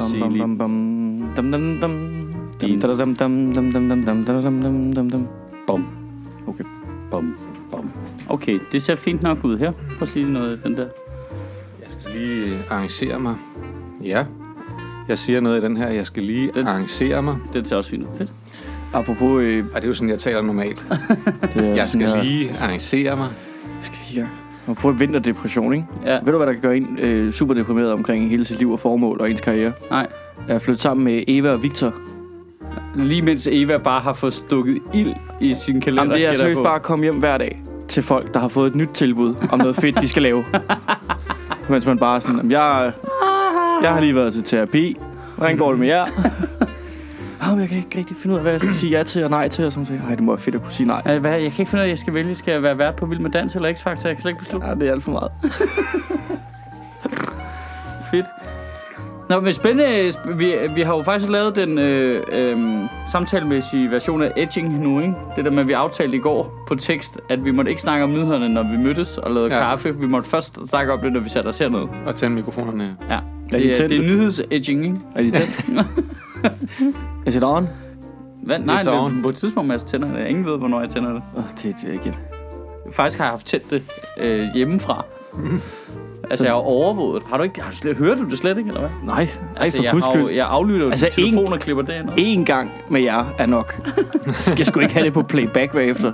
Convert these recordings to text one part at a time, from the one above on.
Vasili. Bum. Okay. Bum. Bum. Okay, det ser fint nok ud her. Prøv at sige noget den der. Jeg skal lige arrangere mig. Ja. Jeg siger noget i den her. Jeg skal lige den, arrangere mig. Den ser også fint ud. Fedt. Apropos... Øh, og det er jo sådan, jeg taler normalt. det er jeg skal sådan, lige arrangere mig. Jeg skal lige ja. Apropos vinterdepression, ikke? Ja. Ved du, hvad der kan gøre en øh, super deprimeret omkring hele sit liv og formål og ens karriere? Nej. Jeg flyttet sammen med Eva og Victor. Lige mens Eva bare har fået stukket ild i sin kalender. Jamen, det er seriøst på. bare at komme hjem hver dag til folk, der har fået et nyt tilbud om noget fedt, de skal lave. Mens man bare sådan, "Jamen, jeg, jeg har lige været til terapi. Hvordan går det med jer? Jamen, jeg kan ikke rigtig finde ud af, hvad jeg skal sige ja til og nej til. Og sådan noget. Ej, det må være fedt at kunne sige nej. Øh, Hvad, jeg kan ikke finde ud af, at jeg skal vælge. Skal jeg være vært på Vild med Dans eller X-Factor? Jeg kan slet ikke beslutte. Ja, det er alt for meget. Fedt. Nå, men spændende. Vi, vi har jo faktisk lavet den øh, øh, samtalemæssige version af Edging nu, ikke? Det der med, at vi aftalte i går på tekst, at vi måtte ikke snakke om nyhederne, når vi mødtes og lavede Ja. kaffe. Vi måtte først snakke om det, når vi satte os hernede. Og tænde mikrofonerne. Ja. Er Det de er, det er nyheds-edging, ikke? Er de tændt? Is it on? Hvad? Nej, It's on. men på et tidspunkt, Mads tænder det. Ingen ved, hvornår jeg tænder det. Oh, det, det er igen. Faktisk har jeg haft tændt det øh, hjemmefra. Altså, jeg har overvåget. Har du ikke... Har du slet, hører du det slet ikke, eller hvad? Nej, ej, Altså, for jeg, guds skyld. jeg aflytter Altså, altså, en- telefon og klipper det ind. En gang med jer er nok. Jeg skal sgu ikke have det på playback bagefter.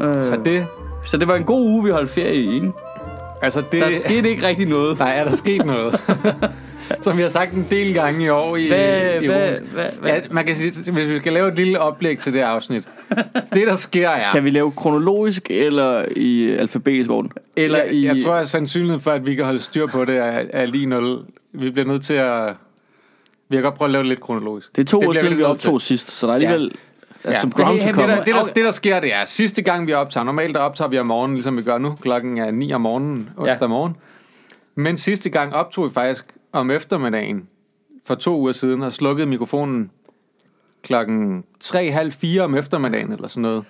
Øh, Så det... så det var en god uge, vi holdt ferie i, ikke? Altså det... Der skete ikke rigtig noget. Nej, er der sket noget? Som vi har sagt en del gange i år i, Hvad, i hvad, hvad, hvad? Ja, man kan sige, hvis vi skal lave et lille oplæg til det afsnit. Det, der sker, er... Skal vi lave kronologisk eller i alfabetisk orden? Eller jeg, i... jeg tror, at sandsynligheden for, at vi kan holde styr på det, er, er lige nul. Vi bliver nødt til at... Vi kan godt prøve at lave det lidt kronologisk. Det er to Det år siden, vi nødt til. optog sidst, så der er alligevel... Ja. Altså, som det, ground det, det, der, det, der, det, der sker, det er, sidste gang vi optager, normalt der optager vi om morgenen, ligesom vi gør nu, klokken er 9 om morgenen, onsdag Ja. morgen. Men sidste gang optog vi faktisk om eftermiddagen, for to uger siden, og slukkede mikrofonen klokken 3.30 om eftermiddagen, eller sådan noget.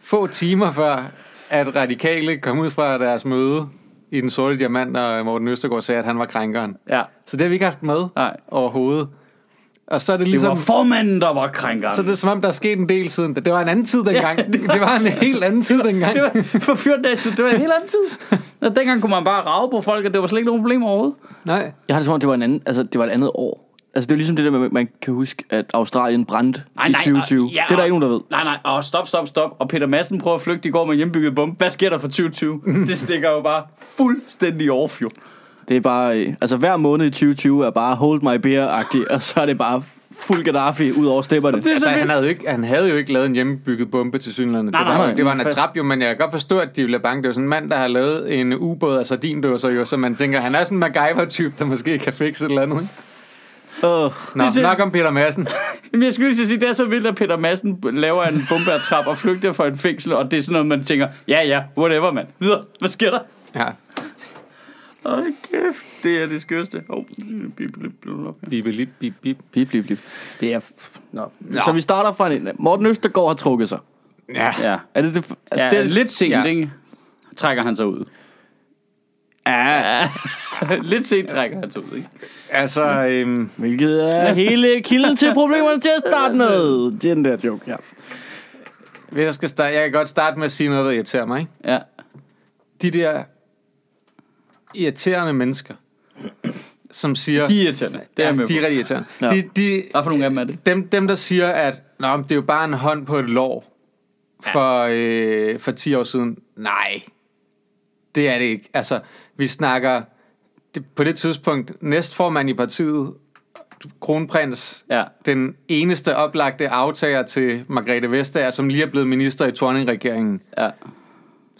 Få timer før, at radikale kom ud fra deres møde i Den Sorte Diamant, og Morten Østergaard sagde, at han var krænkeren. Ja, Så det har vi ikke haft med nej. overhovedet. Og så er det Det ligesom... var formanden, der var krænkeren. Så det er som om, der er sket en del siden. Det var en anden tid dengang. Ja, det det, var- det var en helt anden tid dengang. Det var for 14 dage siden. Det var en helt anden tid. Og dengang kunne man bare rave på folk, og det var slet ikke nogen problem overhovedet. Nej. Jeg har det som om, det var, en anden, altså, det var et andet år. Altså, det er ligesom det der med, at man kan huske, at Australien brændte i 2020. og- ja, det er der ikke nogen, der ved. Nej, nej, og stop, stop, stop. Og Peter Madsen prøver at flygte i går med hjembygget bombe. Hvad sker der for 2020? det stikker jo bare fuldstændig off, jo. Det er bare... øh, Altså, hver måned i 2020 er bare hold my beer-agtig, og så er det bare fuld Gaddafi ud over stepperne. Det er Altså, så han havde, jo ikke, han havde jo ikke lavet en hjemmebygget bombe til synlandet. Nej, Det var, nej, det var en atrap jo, men jeg kan godt forstå, at de ville bange. Det er jo sådan en mand, der har lavet en ubåd af sardindåser jo, så man tænker, han er sådan en MacGyver-type, der måske kan fikse et eller andet. Uh, Nå, Det er nok om Peter Madsen. Jamen, jeg skulle lige sige, det er så vildt, at Peter Madsen laver en bombeatrap og flygter fra et fængsel, og det er sådan noget, man tænker, ja, ja, whatever, mand. Videre, hvad sker der? Ja, Åh, kæft, det er det skørste. Åh, oh, bip, bip, bip, bip. bip, bip, bip, bip. bip, bip, bip. Det er... Nå. Så vi starter fra en... Morten Østergaard har trukket sig. Ja. Ja, Er det det? Er ja det, lidt sent, ja. ikke? Trækker han sig ud. Ja, lidt sent trækker han sig ud, ikke? Altså, øhm, hvilket er hele kilden til problemerne til at starte med. Den der joke her. hvis jeg, skal starte, jeg kan godt starte med at sige noget, der irriterer mig. Ikke? Ja. De der irriterende mennesker, som siger... De er irriterende. Det er ja, med de er rigtig irriterende. Ja. Ja. De, de, Hvad for nogle af dem er det? dem, dem, der siger, at Nå, men det er jo bare en hånd på et lår for, øh, for 10 år siden. Nej, det er det ikke. Altså, vi snakker det, på det tidspunkt næstformand i partiet, kronprins, Ja. den eneste oplagte aftager til Margrethe Vestager, som lige er blevet minister i Thorning-regeringen, Ja.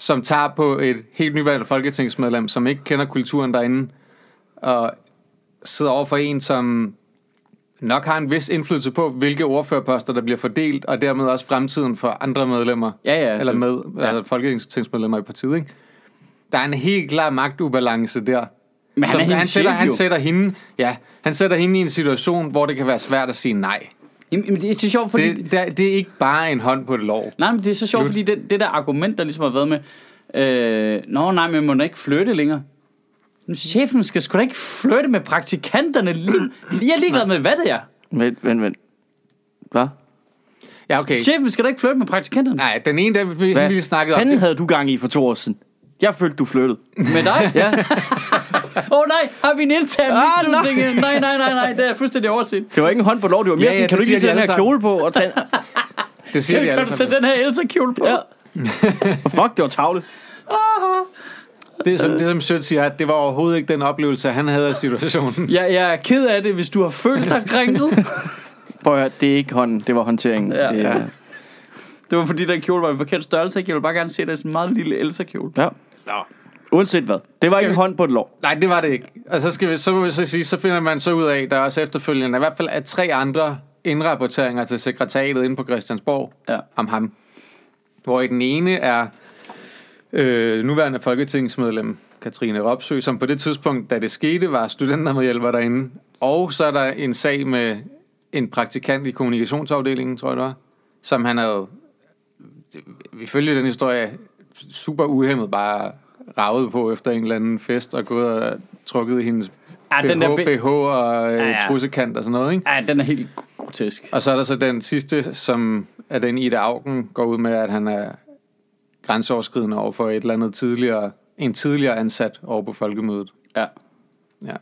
Som tager på et helt nyvalgt folketingsmedlem, som ikke kender kulturen derinde, og sidder over for en, som nok har en vis indflydelse på, hvilke ordførerposter, der bliver fordelt, og dermed også fremtiden for andre medlemmer, Ja, ja. eller så- med, Ja. altså folketingsmedlemmer i partiet, ikke? Der er en helt klar magtubalance der. Men han Som han, sætter, chef, han sætter hende, ja, han sætter hende i en situation, hvor det kan være svært at sige nej. Jamen, det er så sjovt, fordi... Det, det, det er ikke bare en hånd på et lår. Nej, men det er så sjovt, Slut. fordi det, det der argument, der ligesom har været med, øh, nå nej, men må da ikke flytte længere. Men chefen skal sgu da ikke flytte med praktikanterne. Lige, jeg er ligeglad med, hvad det er. Vent, vent, vent. Hvad? Ja, okay. Chefen skal da ikke flytte med praktikanterne. Nej, den ene, der vi, Hvad vi snakkede om. fanden havde du gang i for to år siden? Jeg følte, du flyttede. Med dig? Ja, Åh oh, nej, har vi en intern Ah, nej. ting? Nej, nej, nej, nej, det er fuldstændig overset. det var ikke en hånd på lov, det var mere Ja, sådan, ja, kan du ikke lige tage de den her alle kjole på og tage... Det siger de Kan alle du tage sammen. den her Elsa-kjole på? Ja. Fuck, det var tavle. Det er som, det er som Sødt siger, at det var overhovedet ikke den oplevelse, han havde af situationen. Jeg, jeg er ked af det, hvis du har følt dig krænket. Prøv at høre, det er ikke hånden, det var håndteringen. Ja. det, er- Det var fordi, den kjole var en forkert størrelse. ikke? Jeg vil bare gerne se det som en meget lille Elsa-kjole. ja. Uanset hvad. Det var ikke en hånd på et lov. Nej, det var det ikke. Og så, skal vi, så må vi så sige, så finder man så ud af, der er også efterfølgende, i hvert fald er tre andre indrapporteringer til sekretariatet inde på Christiansborg Ja. om ham. Hvor i den ene er øh, nuværende folketingsmedlem Katrine Ropsø, som på det tidspunkt, da det skete, var studentermedhjælper derinde. Og så er der en sag med en praktikant i kommunikationsafdelingen, tror jeg det var, som han havde, vi følger den historie, super uhemmet bare ravet på efter en eller anden fest og gået og trukket i hendes Ja, den der BH, be- BH og øh, Ja, ja. trussekant og sådan noget, ikke? Ja, den er helt grotesk. Og så er der så den sidste, som er den Ida Augen går ud med, at han er grænseoverskridende over for et eller andet tidligere, en tidligere ansat over på folkemødet. Ja. Ja.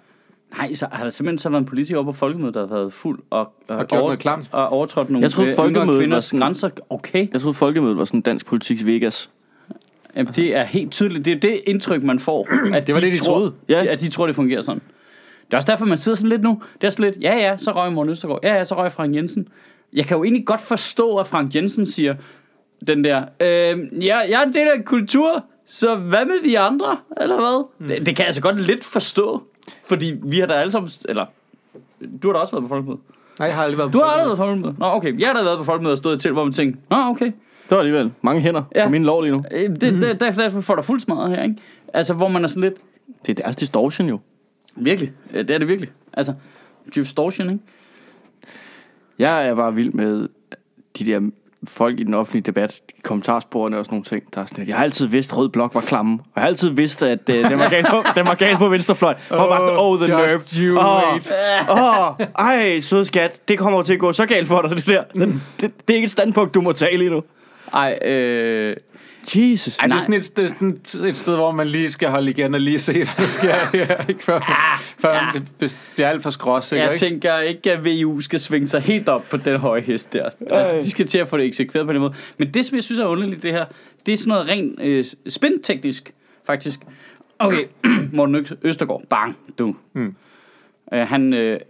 Nej, så har der simpelthen så været en politiker oppe på folkemødet, der har været fuld og, og, gjort noget klamt? og overtrådt nogle Jeg troede, øh, folkemødet var kvinders sådan- grænser. Okay, Jeg troede, folkemødet var sådan dansk politiks Vegas. Jamen, det er helt tydeligt. Det er det indtryk, man får. At Det var det, de tror, troede. Ja. At de tror, det fungerer sådan. Det er også derfor, man sidder sådan lidt nu. Det er sådan lidt, ja ja, så røg Morten Østergaard. Ja ja, så røg Frank Jensen. Jeg kan jo egentlig godt forstå, at Frank Jensen siger den der, øh, ja, jeg er en del af en kultur, så hvad med de andre, eller hvad? Mm. Det, det kan jeg altså godt lidt forstå. Fordi vi har da alle sammen, eller du har da også været på folkemødet. Nej, jeg har aldrig været Du har aldrig været på folkemødet. Nå, okay. Jeg har da været på folkemødet og stået til, hvor man tænkte, nå, okay. Det var alligevel mange hænder Ja. på min lov lige nu. Øh, Det, mm. det, derfor, derfor får der fuld smadret her, ikke? Altså, hvor man er sådan lidt, Det er deres distortion jo. Virkelig. Ja, det er det virkelig. Altså, distortion, ikke? Jeg er bare vild med de der folk i den offentlige debat, kommentarsporene og sådan nogle ting. Der er sådan, jeg har altid vidst, at rød blok var klamme. Og jeg har altid vidst, at uh, den, var galt på, den var galt på venstrefløjen. Og oh, bare oh, the just nerve. you Åh, wait. åh, ej, sød skat. Det kommer til at gå så galt for dig, det der. Det, det, det er ikke et standpunkt, du må tage lige nu. Ej, øh... Jesus. Ej, det er Nej. sådan et, det er sådan et sted, hvor man lige skal holde igen og lige se, hvad der sker her, ikke? Før, Ah, før ja. man bliver alt for skråsikker, Jeg ikke? tænker ikke, at VU skal svinge sig helt op på den høje hest der. Altså, de skal til at få det eksekveret på den måde. Men det, som jeg synes er underligt, det her, det er sådan noget rent øh, spinteknisk, faktisk. Okay, Morten Østergaard, bang, du. Mm. Øh, han, øh,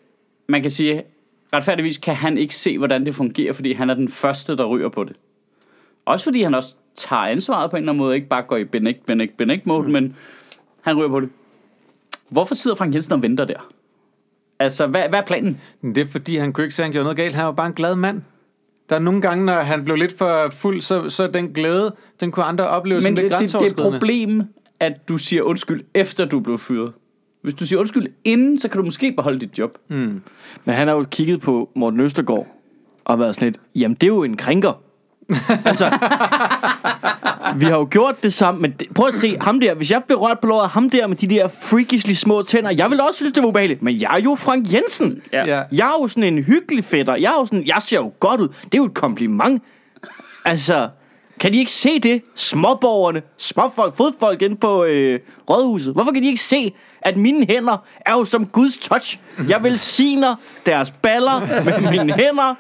man kan sige, retfærdigvis kan han ikke se, hvordan det fungerer, fordi han er den første, der ryger på det. Også fordi han også tager ansvaret på en eller anden måde, ikke bare går i benægt, benægt, benægt mode, mm. men han ryger på det. Hvorfor sidder Frank Jensen og venter der? Altså, hvad, hvad er planen? Men det er fordi, han kunne ikke se, at han gjorde noget galt. Han var bare en glad mand. Der er nogle gange, når han blev lidt for fuld, så, så den glæde, den kunne andre opleve som Men lidt det, det, det er et grænseoverskridende. problem, at du siger undskyld, efter du blev fyret. Hvis du siger undskyld inden, så kan du måske beholde dit job. Mm. Men han har jo kigget på Morten Østergaard og været sådan lidt, jamen det er jo en krænker. Altså, vi har jo gjort det sammen, men det, prøv at se ham der, hvis jeg blev rørt på låret af ham der med de der freakishly små tænder, jeg ville også synes, det var ubehageligt, men jeg er jo Frank Jensen. Ja. Ja. Jeg er jo sådan en hyggelig fætter. Jeg er jo sådan, jeg ser jo godt ud. Det er jo et kompliment. Altså, kan de ikke se det? Småborgerne, småfolk, fodfolk inde på øh, rådhuset. Hvorfor kan de ikke se, at mine hænder er jo som Guds touch? Jeg velsigner deres baller med mine hænder.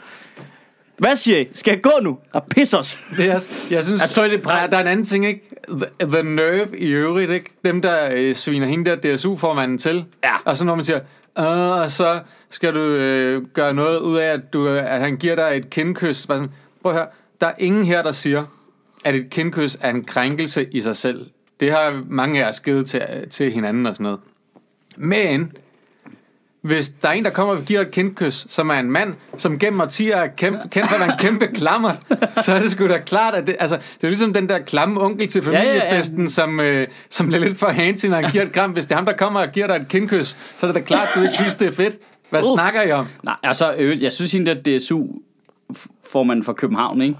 Hvad siger I? Skal jeg gå nu? Og pisse os. Det er, jeg synes, Altså, så er det der, der er en anden ting, ikke? The, the nerve i øvrigt, ikke? Dem, der øh, sviner hende der DSU-formanden til. Ja. Og så når man siger, øh, og så skal du øh, gøre noget ud af, at, du, at han giver dig et kindkys. Bare sådan, prøv at høre, der er ingen her, der siger, at et kindkys er en krænkelse i sig selv. Det har mange af os givet til, til hinanden og sådan noget. Men hvis der er en, der kommer og giver et kindkys, som er en mand, som gennem årtier er kæmpe, kendt for at være en kæmpe klammer, så er det sgu da klart, at det, altså, det er ligesom den der klamme onkel til ja, ja. familiefesten, Som, øh, som bliver lidt for handsy, når han giver et kram. Hvis det er ham, der kommer og giver dig et kindkys, så er det da klart, du ikke synes, det er fedt. Hvad Uh. snakker I om? Nej, altså, øh, jeg synes egentlig, at DSU formanden for København, ikke?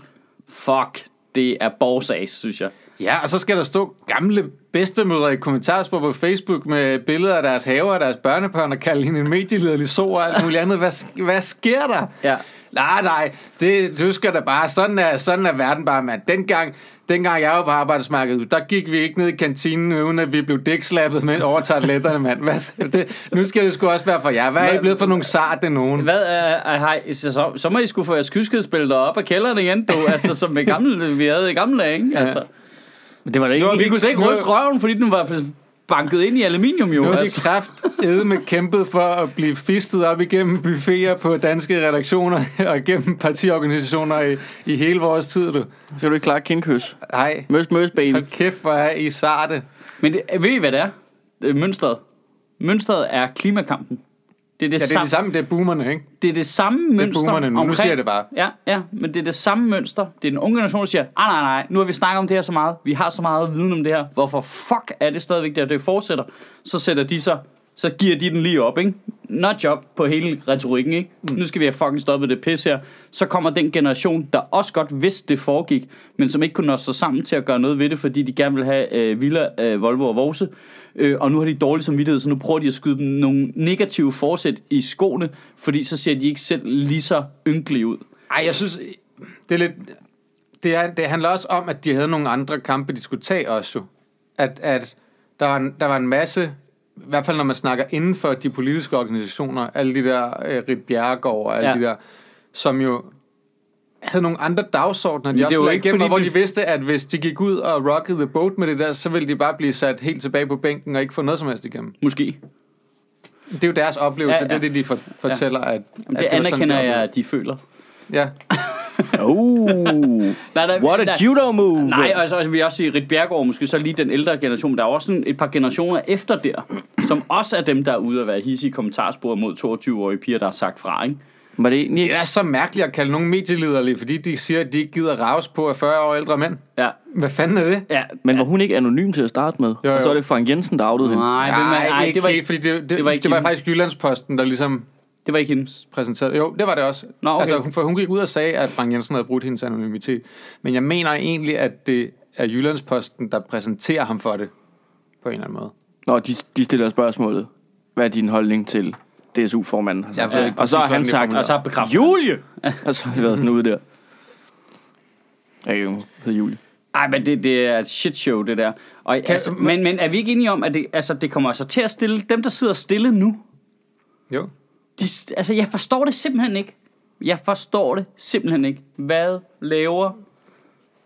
Fuck, det er borgsas, synes jeg. Ja, og så skal der stå gamle bedstemødre i kommentarspor på Facebook med billeder af deres haver og deres børnebørn og kalde hende en medieliderlig så og alt muligt andet. Hvad, hvad sker der? Ja. Nej, nej, det, du skal da bare, sådan er, sådan er verden bare, mand. Dengang, dengang jeg var på arbejdsmarkedet, der gik vi ikke ned i kantinen, uden at vi blev dækslappet med over toiletterne, mand. Hvad, det, nu skal det sgu også være for jer. Hvad er I blevet for nogle sarte nogen? Hvad er, er hej, så, så, må I skulle få jeres kyskhedsbilleder op af kælderen igen, du. Altså, som i gamle, vi havde i gamle dage, ikke? Altså, Men det var da ikke... Er vi kunne slet ikke ryste røven, fordi den var banket ind i aluminium, jo. Nu har Altså. kraft med kæmpet for at blive fistet op igennem buffeter på danske redaktioner og igennem partiorganisationer i, i hele vores tid, du. Skal du ikke klare kindkys? Nej, Møs, møs, baby. hold kæft, hvor er I sarte. Men det, ved I, hvad det er? Det er mønstret. Mønstret er klimakampen. Det er det, Ja, det er det samme, det er boomerne, ikke? det er det samme mønster. boomerne nu. Nu siger jeg det bare. Ja, ja, men det er det samme mønster. Det er den unge generation, der siger, nej, nej, nej, nu har vi snakket om det her så meget. Vi har så meget viden om det her. Hvorfor fuck er det stadigvæk der, det fortsætter? Så sætter de så, så giver de den lige op, ikke? Not job på hele retorikken, ikke? Mm. Nu skal vi have fucking stoppet det pis her. Så kommer den generation, der også godt vidste, det foregik, men som ikke kunne nå sig sammen til at gøre noget ved det, fordi de gerne vil have øh, Villa, øh, Volvo og Vose. Øh, og nu har de dårlig samvittighed, så nu prøver de at skyde dem nogle negative forsæt i skoene, fordi så ser de ikke selv lige så ynkelige ud. Ej, jeg synes, det er lidt... Det, er, det handler også om, at de havde nogle andre kampe, de skulle tage også. At, at der, var en, der var en masse, i hvert fald når man snakker inden for de politiske organisationer, alle de der øh, Rit Bjerregaard og alle Ja. ja. de der, som jo havde nogle andre dagsordner, de det også ikke, igennem, fordi hvor de- vidste, at hvis de gik ud og rockede the boat med det der, så ville de bare blive sat helt tilbage på bænken og ikke få noget som helst igennem. Måske. Det er jo deres oplevelse, Ja, ja, ja. ja. det er det, de for, fortæller, at, Jamen, at det sådan, anerkender de jeg, at de føler. det. Ja. Oh, Nej, nej, what a judo move. Nej, og så altså, vil jeg også sige, Rit Bjergård måske så lige den ældre generation, men der er også sådan et par generationer efter der, som også er dem, der er ude at være hissige i kommentarspor mod 22-årige piger, der har sagt fra, ikke? Var det egentlig Det er så mærkeligt at kalde nogen medielederlige, fordi de siger, at de ikke gider raves på af 40 år ældre mænd. Ja, Hvad fanden er det? ja. Men var hun ikke anonym til at starte med? Jo, Og så jo. er det Frank Jensen, der outede hende. Nej, det, Nej, nej, ikke det, var, helt, fordi det, det, det var ikke det var faktisk Jyllandsposten, der ligesom det var ikke hendes. præsenterede. Jo, det var det også. Nå, okay. Altså, hun, for hun gik ud og sagde, at Frank Jensen havde brudt hendes anonymitet. Men jeg mener egentlig, at det er Jyllandsposten, der præsenterer ham for det. På en eller anden måde. Nå, de, de stiller spørgsmålet. Hvad er din holdning til DSU-formanden? har? Jeg ved ikke og så har han sagt, Og så bekræftet. Julie! og så har det været sådan ude der. Ja, jo, hedder Julie. Ej, men det, det er et shit show, det der. Og, Kan- altså, men, men er vi ikke enige om, at det, altså, det kommer altså til at stille dem, der sidder stille nu? Jo. De, altså, jeg forstår det simpelthen ikke. Jeg forstår det simpelthen ikke. Hvad laver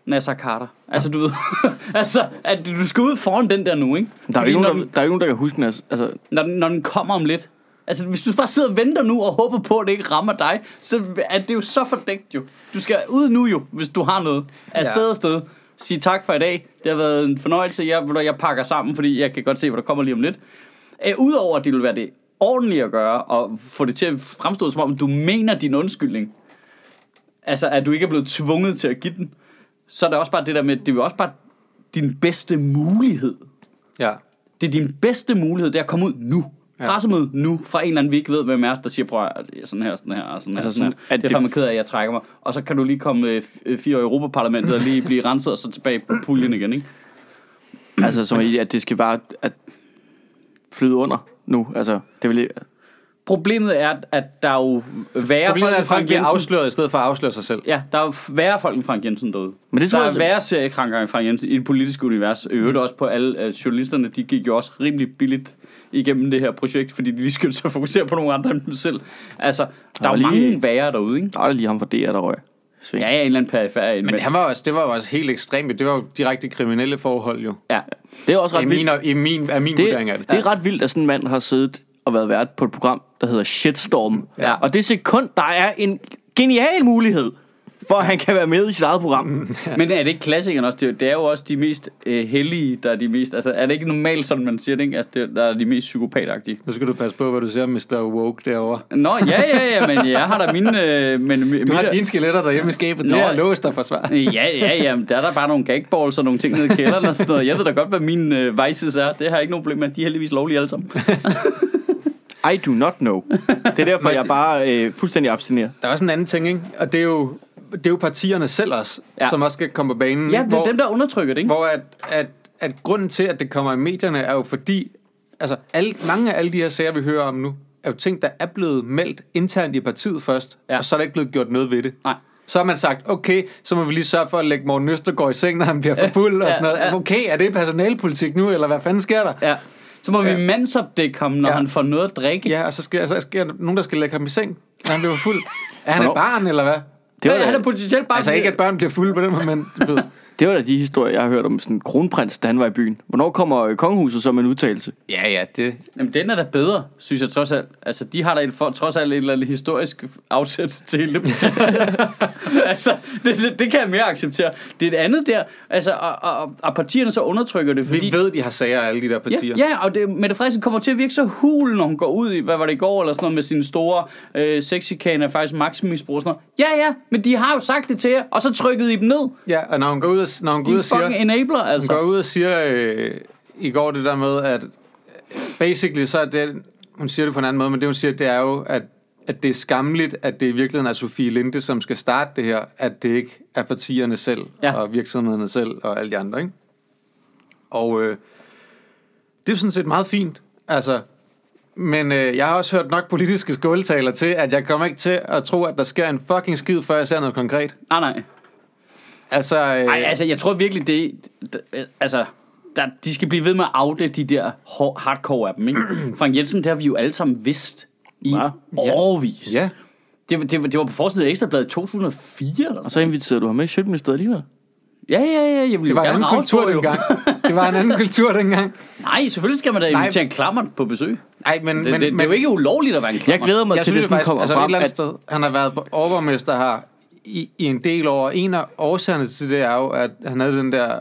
Nasser Carter? Altså, du ved... altså, at du skal ud foran den der nu, ikke? Der er, jo ikke nogen, der, der er ikke nogen, der kan huske den. Altså, når, den, når den kommer om lidt. Altså, hvis du bare sidder og venter nu og håber på, at det ikke rammer dig, så er det jo så fordækt jo. Du skal ud nu jo, hvis du har noget. Afsted Ja. og sted. Sig tak for i dag. Det har været en fornøjelse. Jeg, jeg pakker sammen, fordi jeg kan godt se, hvad der kommer lige om lidt. Øh, Udover at det vil være det ordentlige at gøre, og få det til at fremstå som om, du mener din undskyldning. Altså, at du ikke er blevet tvunget til at give den. Så er der også bare det der med, det er jo også bare din bedste mulighed. Ja. Det er din bedste mulighed, det er at komme ud nu. Ja. Pressemøde nu, fra en eller anden, vi ikke ved, hvem er, der siger, prøv at sådan her, sådan her, og sådan her, Altså sådan sådan, her. at Det er fandme ked af, at jeg trækker mig. Og så kan du lige komme øh, øh, fire år i Europaparlamentet og lige blive renset, og så tilbage på puljen igen, ikke? altså som i, at det skal bare at flyde under nu. Altså, det vil Problemet er, at der er jo værre Problemet folk er, at Frank bliver Jensen. afsløret, i stedet for at afsløre sig selv. Ja, der er jo værre folk end Frank Jensen derude. Men det tror der jeg er værre seriekranker end Frank Jensen i det politiske univers. I øvrigt også på alle uh, journalisterne, de gik jo også rimelig billigt igennem det her projekt, fordi de lige skyndte sig at fokusere på nogle andre end dem selv. Altså, der er jo var lige- mange værre derude, ikke? Der er lige ham for DR, der røg. Sving. Ja, ja, en eller anden perifer. Men han var også, det var også helt ekstremt. Det var jo direkte kriminelle forhold jo. Ja, Det er også I ret min, vildt. i min, af min Det, vurdering af det. det er ret vildt, at sådan en mand har siddet og været vært på et program, der hedder Shitstorm. Ja. Og det sekund, der er en genial mulighed for, at han kan være med i sit eget program. men er det ikke klassikeren også? Det er, jo- det er jo også de mest øh, hellige, der er de mest... Altså, er det ikke normalt, sådan man siger det, ikke? Altså, det, der er de mest psykopatagtige. Nu skal du passe på, hvad du siger, Mr. Woke derovre. Nå, ja, ja, ja, men jeg har da mine... Øh, men, Du har dine skeletter derhjemme i skabet. Nå. Det er låst og forsvar. Ja, ja, ja, men der er der bare nogle gagballs og nogle ting nede i kælderen og sådan noget. Jeg ved da godt, hvad mine øh, vices er. Det har jeg ikke nogen problem med. De er heldigvis lovlige alle sammen. I do not know. Det er derfor, jeg bare øh, fuldstændig abstinerer. Der er også en anden ting, ikke? Og det er jo det er jo partierne selv også, Ja. som også skal komme på banen. Ja, det er hvor, dem, der undertrykker det, ikke? Hvor at, at, at grunden til, at det kommer i medierne, er jo fordi, altså alle, mange af alle de her sager, vi hører om nu, er jo ting, der er blevet meldt internt i partiet først, Ja. og så er der ikke blevet gjort noget ved det. Nej. Så har man sagt, okay, så må vi lige sørge for at lægge Morten Østergaard i seng, når han bliver for fuld og sådan noget. ja. Okay, er det personalpolitik nu, eller hvad fanden sker der? Ja. Så må vi Ja. mandsopdække ham, når Ja. han får noget at drikke. Ja, og så skal, så skal der nogen, der skal lægge ham i seng, når han bliver for fuld. Er han et barn, eller hvad? Det var, han er potentielt bare... Altså ikke, at børn bliver fulde på den måde, men du ved. Det var da de historier, jeg har hørt om sådan en kronprins, da han var i byen. Hvornår kommer øh, kongehuset så med en udtalelse? Ja, ja, det... Jamen, den er da bedre, synes jeg trods alt. Altså, de har da et, for, trods alt et eller andet historisk afsæt til hele det. altså, det, det, det kan jeg mere acceptere. Det er et andet der, altså, og, og, og partierne så undertrykker det, fordi... Vi ved, de har sager alle de der partier. Ja, ja, og det, Mette Frederiksen kommer til at virke så hul, når hun går ud i, hvad var det i går, eller sådan noget med sine store øh, sexikaner, faktisk maximisbrug og sådan noget. Ja, ja, men de har jo sagt det til jer, og så trykkede I dem ned. ja, og når hun går ud og, når hun går ud og siger... enabler, Hun altså. går ud og siger øh, i går det der med, at basically så er det, hun siger det på en anden måde, men det hun siger, det er jo, at, at det er skamligt, at det i virkeligheden er Sofie Linde, som skal starte det her, at det ikke er partierne selv, Ja. og virksomhederne selv, og alle de andre, ikke? Og øh, det er sådan set meget fint, altså, men øh, jeg har også hørt nok politiske skåltaler til, at jeg kommer ikke til at tro, at der sker en fucking skid, før jeg ser noget konkret. Nej, nej. Altså, øh, Nej, altså, jeg tror virkelig, det... altså, der, de skal blive ved med at afdække de der hår- hardcore af dem, ikke? Frank Jensen, det har vi jo alle sammen vidst i Ja. årvis. ja, Det, var- det, var- det var på forsiden af Ekstrabladet i 2004, eller Og sådan så inviterede du ham med i Sjøtministeriet alligevel. Ja, ja, ja, jeg ville det jo var en gerne anden kultur dengang. Det var en anden kultur dengang. Nej, selvfølgelig skal man da Nej. invitere en klammer på besøg. Nej, men, Det, men, det, det, er jo ikke ulovligt at være en Jeg klammer. glæder mig jeg til, synes det sådan kommer altså, et frem. eller andet sted, han har været overborgmester her i, i en del år. En af årsagerne til det er jo, at han havde den der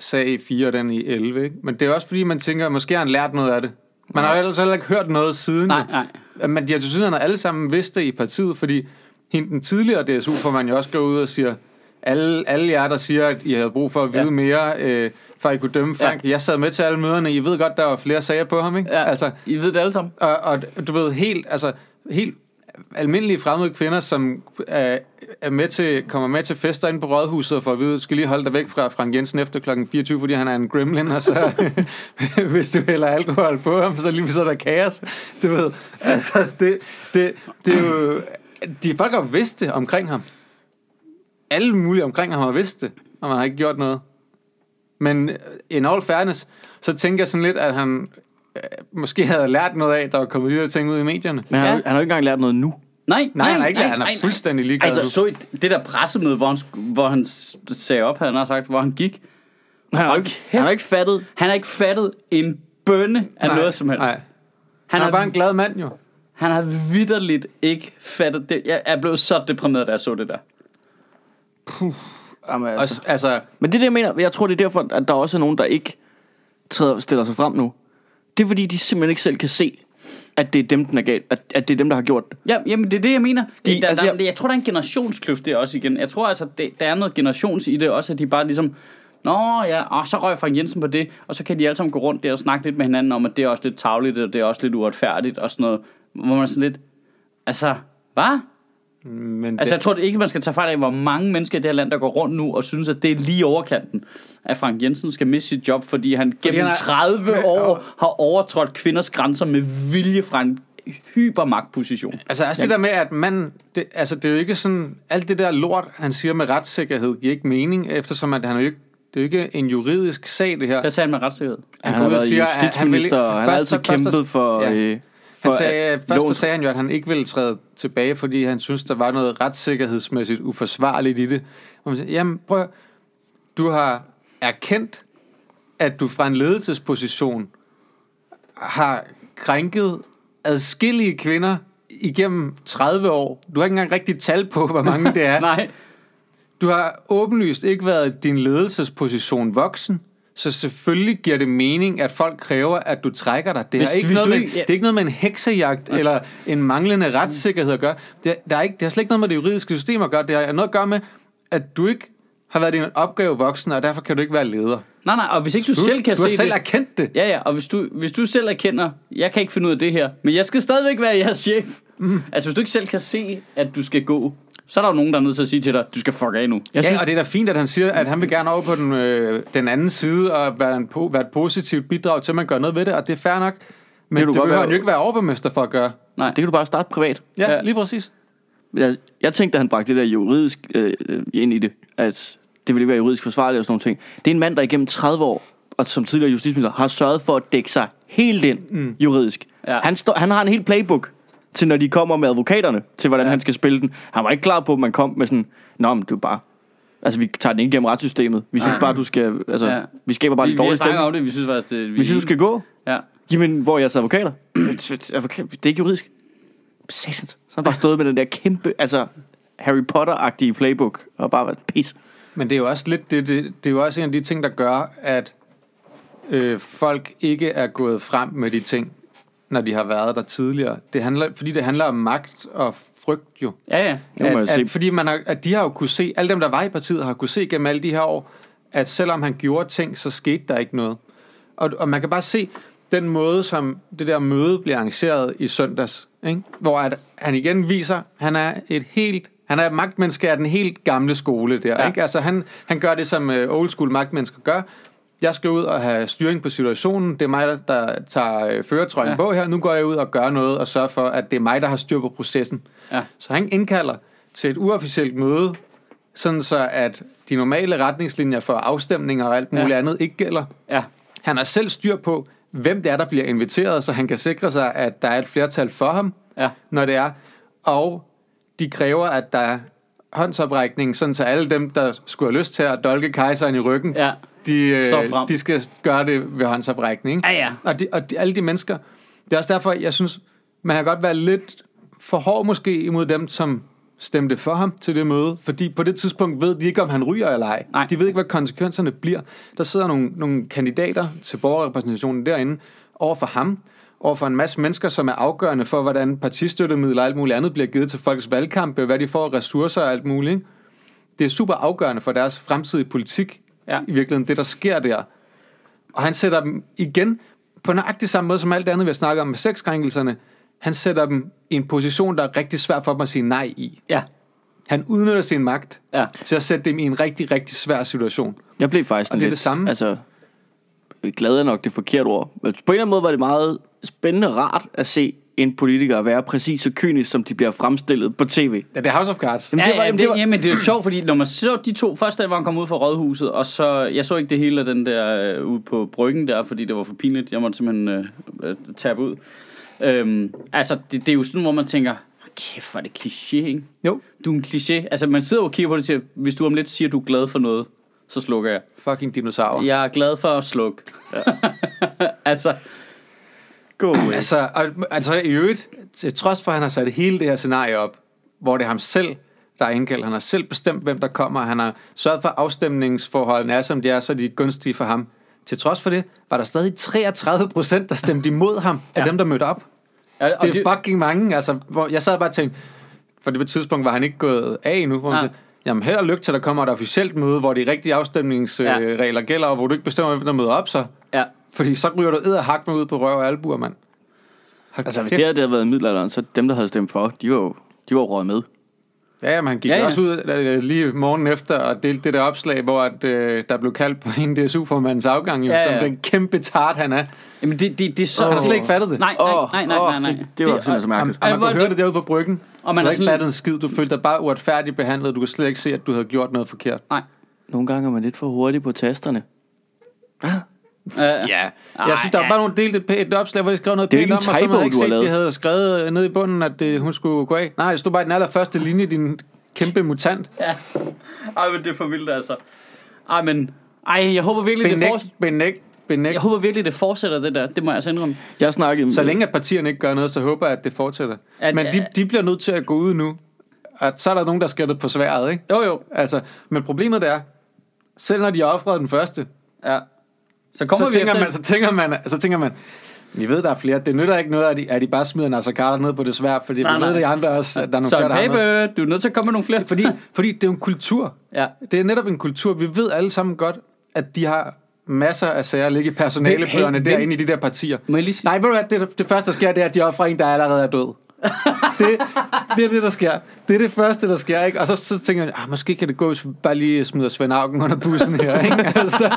sag i 4 og den i 11. Ikke? Men det er også fordi, man tænker, at måske har han lært noget af det. Man har jo ellers heller ikke hørt noget siden. Nej, nej. Men de har til synligheden alle sammen vidst det i partiet, fordi hende, den tidligere DSU-formand jo også går ud og siger, alle, alle jer, der siger, at I havde brug for at vide ja. mere, øh, for at I kunne dømme Frank. Ja. Jeg sad med til alle møderne. I ved godt, der var flere sager på ham, ikke? Ja, Altså, I ved det alle sammen. og, og du ved, helt, altså, helt almindelige fremmede kvinder, som er, er med til, kommer med til fester inde på Rådhuset, for at vide, du skal lige holde dig væk fra Frank Jensen efter kl. 24, fordi han er en gremlin, og så, hvis du hælder alkohol på ham, så lige så er der kaos. Du ved, altså, det, det, det er jo, de folk har vidst det omkring ham. Alle mulige omkring ham har vidst det, og man har ikke gjort noget. Men øh, in all fairness, så tænker jeg sådan lidt, at han måske havde lært noget af, der var kommet de der ting ud i medierne. men han, Ja. har, han har jo ikke engang lært noget nu. Nej, Nej, han har ikke nej, lært. Han nej, er nej. fuldstændig ligeglad. Altså, så I det der pressemøde, hvor han, hvor han sagde op, havde han har sagt, hvor han gik. Han har, ikke, kæft. han har ikke fattet. Han har ikke fattet en bønne af Nej, noget som helst. nej. Han, Han er har, bare en glad mand, jo. han har vidderligt ikke fattet det. Jeg er blevet så deprimeret, da jeg så det der. Jamen, altså. Også, altså, Men det er det, jeg mener. Jeg tror, det er derfor, at der også er nogen, der ikke træder, stiller sig frem nu. Det er fordi, de simpelthen ikke selv kan se, at det er dem, den er galt. At, at det er dem, der har gjort det. Ja, jamen det er det, jeg mener. Fordi, der, altså, der, jeg- jeg... jeg tror, der er en generationskløft der også igen. Jeg tror altså, det, der er noget generations i det også, at de bare ligesom... Nå ja, og så røg Frank Jensen på det, og så kan de alle sammen gå rundt der og snakke lidt med hinanden om, at det er også lidt tavligt, og det er også lidt uretfærdigt og sådan noget. Hvor man er sådan lidt... Altså, hvad? Men Altså, jeg det, tror ikke, man skal tage fejl af, hvor mange mennesker i det her land, der går rundt nu og synes, at det er lige overkanten, at Frank Jensen skal miste sit job, fordi han gennem han er- 30 år har overtrådt kvinders grænser med vilje fra en hypermagtposition. altså også det der med, at man, det, altså det er jo ikke sådan, alt det der lort, han siger med retssikkerhed, giver ikke mening, eftersom at han jo ikke, det er jo ikke en juridisk sag, det her. Hvad sagde han med retssikkerhed? Han, går har været siger, at han justitsminister, vil- og han har altid kæmpet for... ja. Øh, for Han sagde, først så loven- sagde han jo, at han ikke ville træde tilbage, fordi han synes, der var noget retssikkerhedsmæssigt uforsvarligt i det. Og man siger, jamen prøv, du har erkendt, at du fra en ledelsesposition har krænket adskillige kvinder igennem 30 år. Du har ikke engang rigtig tal på, hvor mange det er. Nej. Du har åbenlyst ikke været din ledelsesposition voksen, så selvfølgelig giver det mening, at folk kræver, at du trækker dig. Det, Hvis- har ikke noget du med, ikke- ja. det er ikke noget med en heksejagt eller en manglende retssikkerhed at gøre. Det, der er ikke, det har slet ikke noget med det juridiske system at gøre. Det har noget at gøre med, at du ikke har været din opgave voksen, og derfor kan du ikke være leder. Nej, nej, og hvis ikke du, selv kan du har se selv det... erkendt det. Ja, ja, og hvis du, hvis du selv erkender, jeg kan ikke finde ud af det her, men jeg skal stadigvæk være jeres chef. Mm. Altså, hvis du ikke selv kan se, at du skal gå, så er der jo nogen, der er nødt til at sige til dig, du skal fuck af nu. Jeg ja, synes, og det er da fint, at han siger, at han vil gerne over på den, øh, den anden side og være, en, po- være et positivt bidrag til, at man gør noget ved det, og det er fair nok. Men Det du det behøver være- han jo ikke være overborgmester for at gøre. Nej. det kan du bare starte privat. Ja, Ja. ja. lige præcis. Jeg, jeg tænkte, at han bragte det der juridisk øh, øh, ind i det, at det ville ikke være juridisk forsvarligt og sådan nogle ting. Det er en mand, der igennem 30 år, og som tidligere justitsminister, har sørget for at dække sig helt ind mm. juridisk. Ja. Han, står, han har en helt playbook til, når de kommer med advokaterne, til hvordan ja. han skal spille den. Han var ikke klar på, at man kom med sådan, Nå, men du er bare... Altså, vi tager den ikke gennem retssystemet. Vi synes bare, du skal... Altså, Ja. ja. vi skaber bare Vi, en vi har dårlig stemme. om det, vi synes faktisk, det... Vi, Vi synes, du skal gå. Ja. Jamen, hvor er jeres advokater? Advokat, det er ikke juridisk. Satans. Så har han bare stået med den der kæmpe, altså Harry Potter-agtige playbook, og bare været pis. Men det er jo også lidt, det, det, det er jo også en af de ting, der gør, at øh, folk ikke er gået frem med de ting, når de har været der tidligere. Det handler, fordi det handler om magt og frygt jo. Ja, ja. må man At, se. at, fordi man har, at de har jo kunne se, alle dem, der var i partiet, har kunne se gennem alle de her år, at selvom han gjorde ting, så skete der ikke noget. Og, og man kan bare se den måde, som det der møde bliver arrangeret i søndags, ikke? hvor at han igen viser, han er et helt han er magtmenneske af den helt gamle skole der. Ja. Ikke? Altså, han, han gør det, som uh, old school magtmennesker gør. Jeg skal ud og have styring på situationen. Det er mig, der, tager uh, føretrøjen Ja. på her. Nu går jeg ud og gør noget og sørger for, at det er mig, der har styr på processen. Ja. Så han indkalder til et uofficielt møde, sådan så at de normale retningslinjer for afstemninger og alt muligt Ja. andet ikke gælder. Ja. Han har selv styr på, hvem det er, der bliver inviteret, så han kan sikre sig, at der er et flertal for ham, Ja. når det er. Og de kræver, at der er håndsoprækning, sådan så alle dem, der skulle have lyst til at dolke kejseren i ryggen, Ja. de, Står øh, frem. de skal gøre det ved håndsoprækning. Ikke? Ja, ja. Og, de, og de, alle de mennesker, det er også derfor, jeg synes, man kan godt være lidt for hård måske imod dem, som stemte for ham til det møde, fordi på det tidspunkt ved de ikke, om han ryger eller ej. Nej. De ved ikke, hvad konsekvenserne bliver. Der sidder nogle, nogle kandidater til borgerrepræsentationen derinde over for ham, over for en masse mennesker, som er afgørende for, hvordan partistøttemidler og alt muligt andet bliver givet til folks valgkampe, hvad de får af ressourcer og alt muligt. Ikke? Det er super afgørende for deres fremtidige politik, Ja. i virkeligheden, det der sker der. Og han sætter dem igen på nøjagtig samme måde som alt det andet, vi har snakket om med sexkrænkelserne. Han sætter dem i en position, der er rigtig svært for dem at sige nej i. Ja. Han udnytter sin magt Ja. til at sætte dem i en rigtig, rigtig svær situation. Jeg blev faktisk Og det er lidt, det samme. Altså, glad er nok det forkerte ord. Men på en eller anden måde var det meget spændende rart at se en politiker være præcis så kynisk, som de bliver fremstillet på tv. Ja, det er House of Cards. Jamen, Ja, det var- ja, jamen, det, det var- jamen, det er jo sjovt, fordi når man så de to, første dag, hvor han kom ud fra rådhuset, og så, jeg så ikke det hele af den der øh, ude på bryggen der, fordi det var for pinligt, jeg måtte simpelthen øh, øh, tabe ud. Øhm, altså, det, det er jo sådan, hvor man tænker, kæft, hvor er det kliché, ikke? Jo. Du er en kliché. Altså, man sidder og kigger på det og siger, hvis du om lidt siger, at du er glad for noget, så slukker jeg. Fucking dinosaur. Jeg er glad for at slukke. Ja. altså, Go away. Altså, og, altså i øvrigt, til trods for, at han har sat hele det her scenarie op, hvor det er ham selv, der er indkaldt. Han har selv bestemt, hvem der kommer. Han har sørget for, at afstemningsforholdene er, som de er, så de er gunstige for ham. Til trods for det, var der stadig 33 procent, der stemte imod ham, af Ja. dem, der mødte op. ja, og Det er fucking mange. Altså, hvor jeg sad bare og tænkte, for det på et tidspunkt var han ikke gået af endnu. Hvor man siger, Jamen held og lykke til, der kommer et officielt møde, hvor de rigtige afstemningsregler gælder, og hvor du ikke bestemmer, hvem der møder op så. ja. Fordi så ryger du og hak med ud på røv og albuer, mand. Hold Altså, hvis det havde været i middelalderen, så dem, der havde stemt for, de var jo de var røget med. Ja, ja, men han gik Ja, ja, ja. ja. også ud øh, lige morgen efter og delte det der opslag, hvor at, øh, der blev kaldt på en DSU-formandens afgang, jo, Ja, ja, ja. som den kæmpe tart, han er. Jamen, det, det, det er så... Han har slet ikke fattet det. Nej, nej, nej, nej, nej, nej. det- det var simpelthen så mærkeligt. Og Ej, man kunne høre det derude på bryggen. Og man er har ikke sådan- fattet en skid. Du følte dig bare uretfærdigt behandlet. Du kunne slet ikke se, at du havde gjort noget forkert. Nej. Nogle gange er man lidt for hurtig på tasterne. Uh, Ja. Jeg synes, der var bare nogle delt et, et opslag, hvor de skrev noget Det er pænt om, og så havde ikke du set, de havde skrevet nede i bunden, at det, hun skulle gå af. Nej, det stod bare i den allerførste linje, din kæmpe mutant. Ja. Ej, men det er for vildt, altså. Ej, men... Ej, jeg håber virkelig, det Benægt, fortsætter. benægt, benægt. Jeg håber virkelig, det fortsætter, det der. Det må jeg altså indrømme. Jeg snakkede Så længe at partierne ikke gør noget, så håber jeg, at det fortsætter. At- Men de, de bliver nødt til at gå ud nu. At så er der nogen, der skal det på sværet, ikke? Jo, jo. Altså, men problemet er, selv når de har offret den første, Ja. Så kommer så vi tænker, efter... man, så tænker man, så tænker man, vi ved, der er flere. Det nytter ikke noget, at de, at de bare smider Nasser Carter ned på det svær, fordi Nej, vi ved, nej. de andre også, at der er nogle så flere, der. Pape, du er nødt til at komme med nogle flere. Fordi, fordi det er en kultur. Ja. Det er netop en kultur. Vi ved alle sammen godt, at de har masser af sager ligge i personalebøgerne hey, derinde i de der partier. Må jeg lige. Nej, ved du hvad, det, det første, der sker, det er, at de offrer en, der allerede er død. Det, det er det, der sker. Det er det første, der sker, ikke? Og så, så tænker jeg, ah, måske kan det gå, hvis vi bare lige smider Svend Auken under bussen her, ikke? Altså,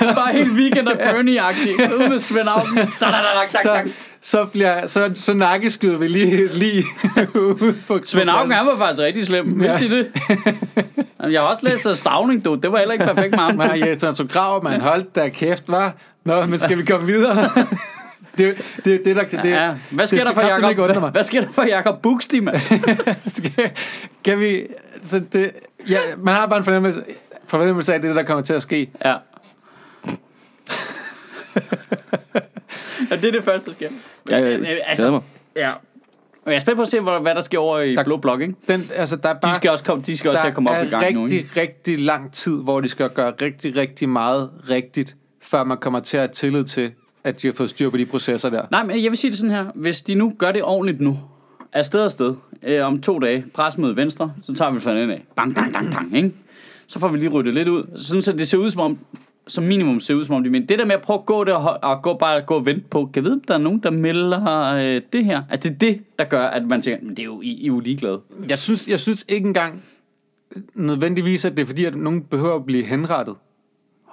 Bare helt weekend og Bernie-agtig. Ude med Svend Auken. Da, da, da, tak, tak. Så, bliver, så, så nakkeskyder vi lige, lige ude på Svend Auken, han var faktisk rigtig slem. Vidste I det? Jamen, Jeg har også læst Stavning, du. Det var heller ikke perfekt med ham. Nej, Jes Anton Krav, man holdt da kæft, var. Nå, men skal vi komme videre? det, det, det, der, det, Ja. Hvad sker det der for Jakob? mig. Hvad sker der for Jakob Buxti, mand? Kan vi... Så det, ja, man har bare en fornemmelse, fornemmelse af, det, der kommer til at ske. Ja. Ja, det er det første, der sker. Ja, jeg Øh, glæder mig. Ja. Og jeg er spændt på at se, hvad, der sker over i Der- Blå Blok, ikke? Den, altså, der er bare, De skal også, komme, de skal også til at komme op i gang der er nu, rigtig, ikke? rigtig lang tid, hvor de skal gøre rigtig, rigtig meget rigtigt, før man kommer til at have tillid til, at de har fået styr på de processer der. Nej, men jeg vil sige det sådan her. Hvis de nu gør det ordentligt nu, er sted og sted, øh, om to dage, pressemøde venstre, så tager vi fanden af. Bang, bang, bang, bang, ikke? Så får vi lige ryddet lidt ud. Sådan så det ser ud som om, som minimum ser ud som om de mener. Det der med at prøve at gå der og, og gå, bare gå og vente på, kan jeg vide, om der er nogen, der melder øh, det her? Altså det er det, der gør, at man tænker, men det er jo, I, I er jo ligeglade. Jeg synes, jeg synes ikke engang nødvendigvis, at det er fordi, at nogen behøver at blive henrettet.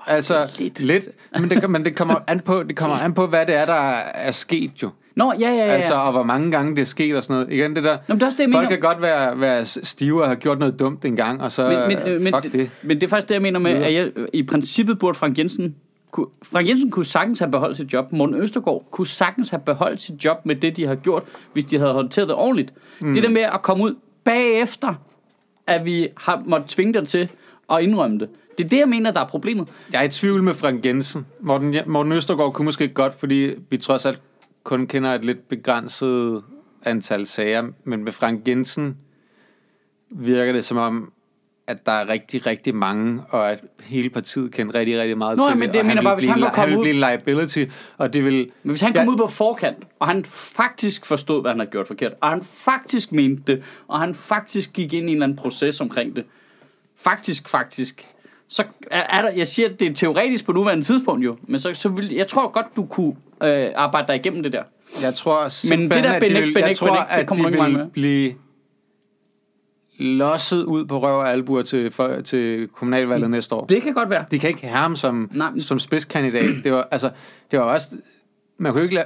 Altså, Lidt. lidt. Men, det, men det kommer an på, det kommer an på, hvad det er, der er sket jo. Nå, ja, ja, ja. Altså, og hvor mange gange det er sket og sådan noget. Igen, det der... Nå, men det er også det, jeg Folk mener. kan godt være, være stive og have gjort noget dumt en gang, og så... Men, men, øh, men, fuck det. det. men det er faktisk det, jeg mener med, at jeg, i princippet burde Frank Jensen kunne, Frank Jensen kunne sagtens have beholdt sit job. Morten Østergaard kunne sagtens have beholdt sit job med det, de har gjort, hvis de havde håndteret det ordentligt. Mm. Det der med at komme ud bagefter, at vi har måttet tvinge dig til at indrømme det. Det er det, jeg mener, der er problemet. Jeg er i tvivl med Frank Jensen. Morten, Morten Østergaard kunne måske godt, fordi vi trods alt kun kender et lidt begrænset antal sager, men med Frank Jensen virker det som om, at der er rigtig, rigtig mange, og at hele partiet kender rigtig, rigtig meget Nå, til men det, og mener vil bare, hvis han kunne han komme vil ud- blive liability, og det vil... Men hvis han kom Ja. ud på forkant, og han faktisk forstod, hvad han havde gjort forkert, og han faktisk mente det, og han faktisk gik ind i en eller anden proces omkring det, faktisk, faktisk, så er, er der, jeg siger, at det er teoretisk på nuværende tidspunkt jo, men så, så vil, jeg tror godt, du kunne øh, arbejde dig igennem det der. Jeg tror det simpelthen, der at de benægt- vil, jeg tror, benægt, det kommer de vil med. blive losset ud på røv og albuer til, for, til kommunalvalget næste år. Det kan godt være. De kan ikke have ham som, Nej, men- som spidskandidat. Det var, altså, det var også... Man kunne ikke lade,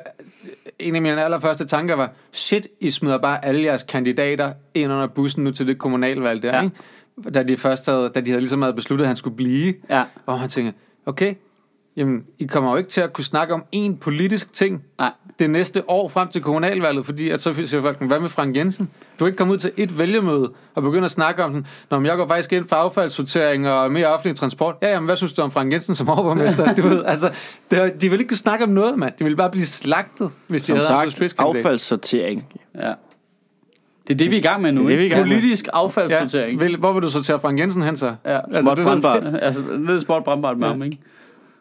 en af mine allerførste tanker var, shit, I smider bare alle jeres kandidater ind under bussen nu til det kommunalvalg der, Ja. ikke? Da de først havde, da de havde ligesom havde besluttet, at han skulle blive. Ja. Hvor man tænker, okay, jamen, I kommer jo ikke til at kunne snakke om én politisk ting Nej. det næste år frem til kommunalvalget, fordi at så siger folk, hvad med Frank Jensen? Du kan ikke komme ud til et vælgermøde og begynde at snakke om den. Nå, men jeg går faktisk ind for affaldssortering og mere offentlig transport. Ja, jamen, hvad synes du om Frank Jensen som overborgmester? du ved, altså, det, de vil ikke kunne snakke om noget, mand. De ville bare blive slagtet, hvis de Som havde sagt, spidskandidat. affaldssortering. Ja. Det er det, vi er i gang med nu. Det er det, vi er i ikke? gang med. Politisk affaldssortering. Ja, vil, hvor vil du sortere Frank Jensen hen så? Ja. Altså, Småt det er brandbart. altså, ned i sport brandbart med Ja. ham, ikke?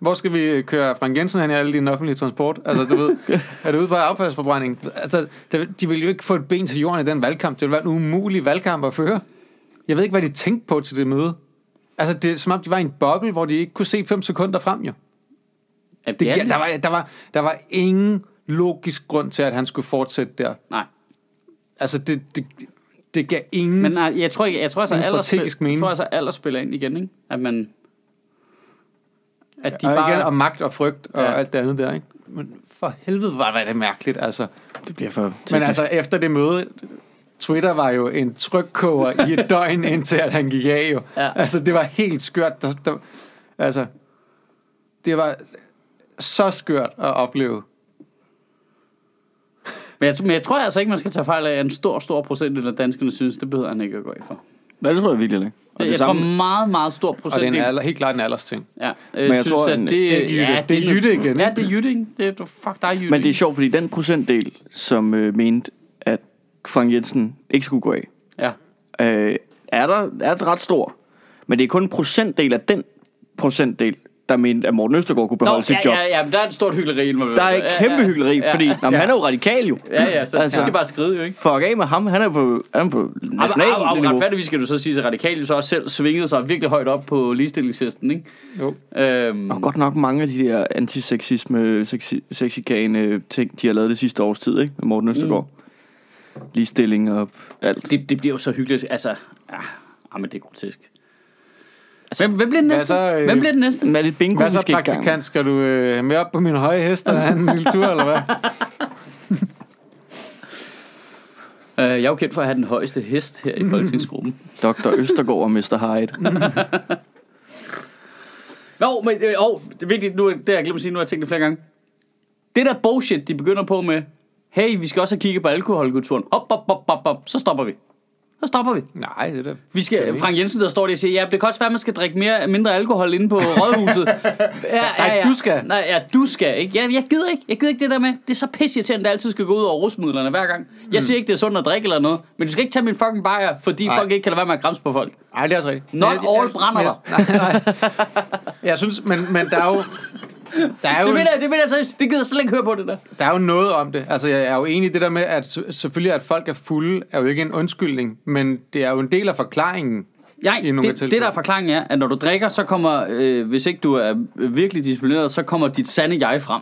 Hvor skal vi køre Frank Jensen hen i alle dine offentlige transport? Altså, du ved, er det ude på affaldsforbrænding? Altså, de vil jo ikke få et ben til jorden i den valgkamp. Det vil være en umulig valgkamp at føre. Jeg ved ikke, hvad de tænkte på til det møde. Altså, det er som om, de var i en boble, hvor de ikke kunne se 5 sekunder frem, jo. Ja, Det, det er der, var, der, var, der var ingen logisk grund til, at han skulle fortsætte der. Nej. Altså, det, det, det gav ingen... Men nej, jeg tror ikke, jeg tror altså, alder, spil, jeg mening. tror altså, alder spiller ind igen, ikke? At man... At de og bare... igen, og magt og frygt og Ja. alt det andet der, ikke? Men for helvede var det mærkeligt, altså. Det bliver for Men altså, efter det møde, Twitter var jo en trykkoger i et døgn, indtil at han gik af jo. Ja. Altså, det var helt skørt. Der, der, altså, det var så skørt at opleve. Men jeg, men jeg tror altså ikke, man skal tage fejl af, at en stor, stor procentdel af danskerne synes, det behøver han ikke at gå af for. Hvad det tror jeg virkelig ikke. Og Det, jeg tror meget, meget stor Og det er en alder, helt klart en aldersting. Ja, Men jeg synes, tror, at en- det, en jytte. ja, Det er jytte igen, Ja, det er jytte? Det er, fuck, er jytte. Men det er sjovt, fordi den procentdel, som øh, mente, at Frank Jensen ikke skulle gå af, Ja. øh, er der er ret stor. Men det er kun en procentdel af den procentdel, der mente, at Morten Østergaard kunne beholde Nå, sit ja, job. ja, ja, men der er et stort hyggeleri involveret. Der er et Ja, kæmpe ja, hyggeleri, ja, fordi ja, jamen, han er jo radikal jo. Ja, ja, så Altså- altså, de bare skride jo, ikke? Fuck af med ham, han er på, han er på Og national niveau. retfærdigvis skal du så sige, at radikale så også selv svingede sig virkelig højt op på ligestillingshesten, ikke? Jo. Øhm, Og godt nok mange af de der antisexisme, sexi- sexikane ting, de har lavet det sidste års tid, ikke? Med Morten Østergaard. Mm. Ligestilling og alt. det, det bliver jo så hyggeligt. Altså, ja, ah, men det er grotesk. Altså, hvem, hvem bliver den næste? så, øh, hvem bliver den næste? Er det et bingo, Hvad så, praktikant? Skal du øh, med op på min høje hest og have en lille tur, eller hvad? Uh, jeg er jo kendt for at have den højeste hest her i folketingsgruppen. Dr. Østergaard og Mr. Hyde. Jo, men øh, oh, det er vigtigt, nu, det har jeg glemt at sige, nu har jeg tænkt det flere gange. Det der bullshit, de begynder på med, hey, vi skal også have kigget på alkoholkulturen. Op, op, op, op, op, så stopper vi. Så stopper vi. Nej, det er da... Vi skal, Frank Jensen, der står der og siger, ja, det kan også være, at man skal drikke mere, mindre alkohol inde på rådhuset. ja, ja, Nej, du skal. Nej, ja, du skal, ikke? Ja, jeg gider ikke. Jeg gider ikke det der med, det er så pisse at det altid skal gå ud over rusmidlerne hver gang. Jeg siger ikke, det er sundt at drikke eller noget, men du skal ikke tage min fucking bajer, fordi Nej. Nej. folk ikke kan lade være med at græmse på folk. Nej, det er også rigtigt. Not Jeg- jeg- all brænder jeg- Nej, nej. Jeg synes, men, men der er jo... Der er Det jo, mener jeg, det mener jeg seriøst. Det gider jeg slet ikke høre på, det der. der er jo noget om det. Altså, jeg er jo enig i det der med, at selvfølgelig, at folk er fulde, er jo ikke en undskyldning, men det er jo en del af forklaringen. Nej, I nogle det, det der er forklaringen er, at når du drikker, så kommer, øh, hvis ikke du er virkelig disciplineret, så kommer dit sande jeg frem.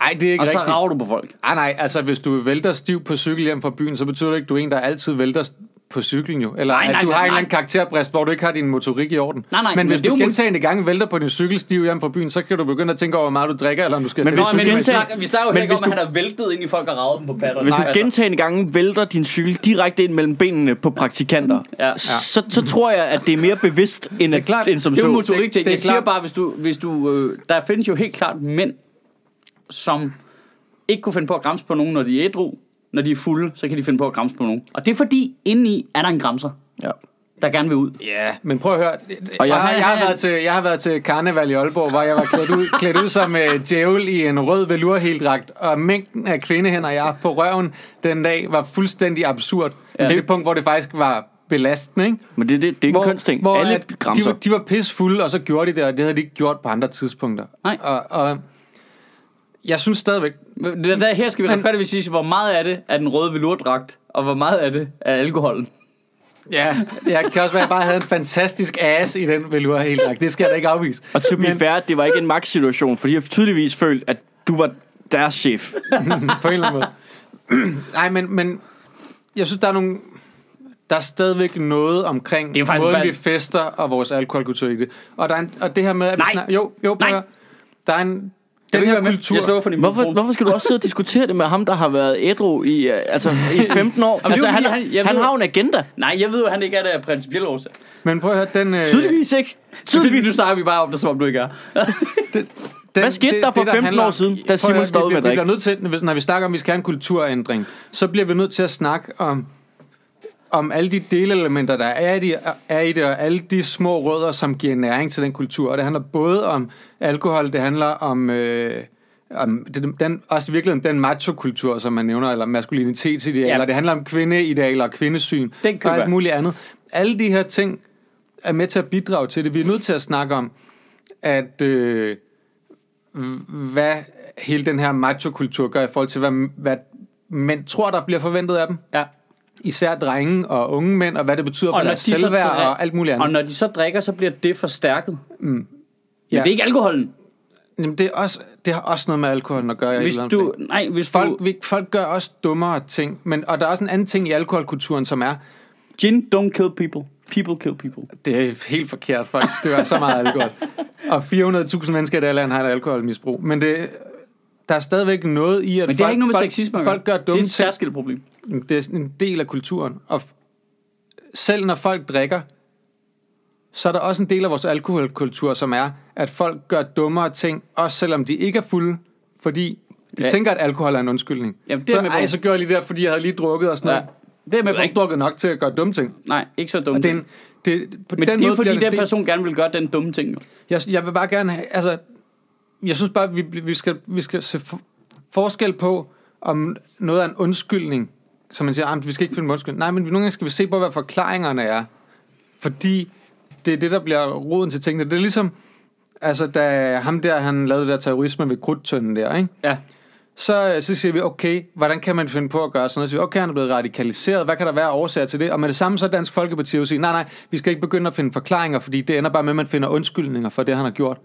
Nej, det er ikke Og så rigtigt. rager du på folk. Nej, nej, altså hvis du vælter stiv på cykel hjem fra byen, så betyder det ikke, at du er en, der altid vælter på cyklen jo. Eller Nej, at nej, du nej, har en eller nej. anden karakterbrist, hvor du ikke har din motorik i orden. Nej, nej, men men hvis det er du gentagende gange vælter på din cykelstiv hjem fra byen, så kan du begynde at tænke over, hvor meget du drikker, eller om du skal Men hvis Nå, du men snakker, vi snakker jo men ikke om, at han er væltet ind i folk og ravet dem på patterne. Hvis du Nej, altså. gentagende gange vælter din cykel direkte ind mellem benene på praktikanter, Ja. så, så tror jeg, at det er mere bevidst, end, Det er klart. end som Det er jo så. motorik Det- ting. Jeg siger bare, hvis du, hvis du øh, der findes jo helt klart mænd, som ikke kunne finde på at græmse på nogen, når de er ædru. Når de er fulde, så kan de finde på at græmse på nogen. Og det er fordi, indeni er der en græmser, Ja. der gerne vil ud. Ja, men prøv at høre. Og jeg- jeg, jeg, har været til, jeg har været til karneval i Aalborg, hvor jeg var klædt ud, klædt ud som uh, djævel i en rød velurheldragt, og mængden af kvindehænder, jeg har på røven den dag, var fuldstændig absurd. Ja. Til det punkt, hvor det faktisk var belastende, ikke? Men det, det, det er ikke en kønsting. hvor Alle at de, de var pissfulde, og så gjorde de det, og det havde de ikke gjort på andre tidspunkter. Nej. Og, og jeg synes stadigvæk, Det der, her skal vi retfærdigvis sige, hvor meget af det er den røde velurdragt, og hvor meget af det er alkoholen. ja, jeg kan også være, at jeg bare havde en fantastisk ass i den velurheldragt. Det skal jeg da ikke afvise. Og to be fair, det var ikke en magtsituation, for de har tydeligvis følt, at du var deres chef. på en eller anden måde. Nej, men, men jeg synes, der er nogle... Der er stadigvæk noget omkring Det er måden, vi fester og vores alkoholkultur i det. Og, der er en, og det her med... At Nej. Vi snak, jo, jo, prøv Nej. Der er en... Jeg Den vil ikke her kultur... Jeg slår for din Hvorfor, mikrofon. hvorfor skal du også sidde og diskutere det med ham, der har været ædru i, øh, altså, i 15 år? Jamen, det altså, han, han- jeg han ved- har jo en agenda. Nej, jeg ved jo, at han ikke er der af principielle årsager. Men prøv at høre, den... Øh, Tydeligvis ikke. Tydeligvis. Nu snakker vi bare om det, som om du ikke er. den, Hvad skete der for 15 år siden, da Simon stoppede vi, med at vi, vi drikke? bliver nødt til, når vi snakker om, at vi skal have en kulturændring, så bliver vi nødt til at snakke om om alle de delelementer, der er i, det, er i det, og alle de små rødder, som giver næring til den kultur. Og det handler både om alkohol, det handler om, øh, om den, den, også i virkeligheden den macho-kultur, som man nævner, eller maskulinitetsidealer. Ja. Det handler om kvindeidealer og kvindesyn, Den og alt muligt andet. Alle de her ting er med til at bidrage til det. Vi er nødt til at snakke om, at øh, hvad hele den her macho-kultur gør i forhold til, hvad, hvad mænd tror, der bliver forventet af dem. Ja. Især drenge og unge mænd, og hvad det betyder for når deres de selvværd drik- og alt muligt andet. Og når de så drikker, så bliver det forstærket. Mm. Men Ja. det er ikke alkoholen. Jamen, det, er også, det har også noget med alkoholen at gøre. Hvis du, nej, hvis Folk, du... folk gør også dummere ting, men, og der er også en anden ting i alkoholkulturen, som er, Gin don't kill people. People kill people. det er helt forkert, folk dør så meget alkohol. Og 400.000 mennesker i det her land har et alkoholmisbrug. Men det, der er stadigvæk noget i, at Men det folk, har ikke noget med folk, sexisme folk gør Det er dumme et særskilt problem. Det er en del af kulturen. Og selv når folk drikker, så er der også en del af vores alkoholkultur, som er, at folk gør dummere ting, også selvom de ikke er fulde, fordi de Ja. tænker, at alkohol er en undskyldning. Jamen, det er så, med ej, så gør jeg lige der, fordi jeg havde lige drukket og sådan Ja. noget. Det er med på. har ikke drukket nok til at gøre dumme ting. Nej, ikke så dumt. Og det, er en- det, på Men den det er måde fordi, den en del- person gerne vil gøre den dumme ting. Jo. jeg, jeg vil bare gerne have, altså, jeg synes bare, vi, vi, skal, vi skal se for, forskel på, om noget er en undskyldning, som man siger, "Ah, men vi skal ikke finde en undskyldning. Nej, men nogle gange skal vi se på, hvad forklaringerne er. Fordi det er det, der bliver roden til tingene. Det er ligesom, altså da ham der, han lavede det der terrorisme ved krudtønden der, ikke? Ja. Så, så siger vi, okay, hvordan kan man finde på at gøre sådan noget? Så siger vi, okay, han er blevet radikaliseret, hvad kan der være årsager til det? Og med det samme så Dansk Folkeparti jo sige, nej, nej, vi skal ikke begynde at finde forklaringer, fordi det ender bare med, at man finder undskyldninger for det, han har gjort.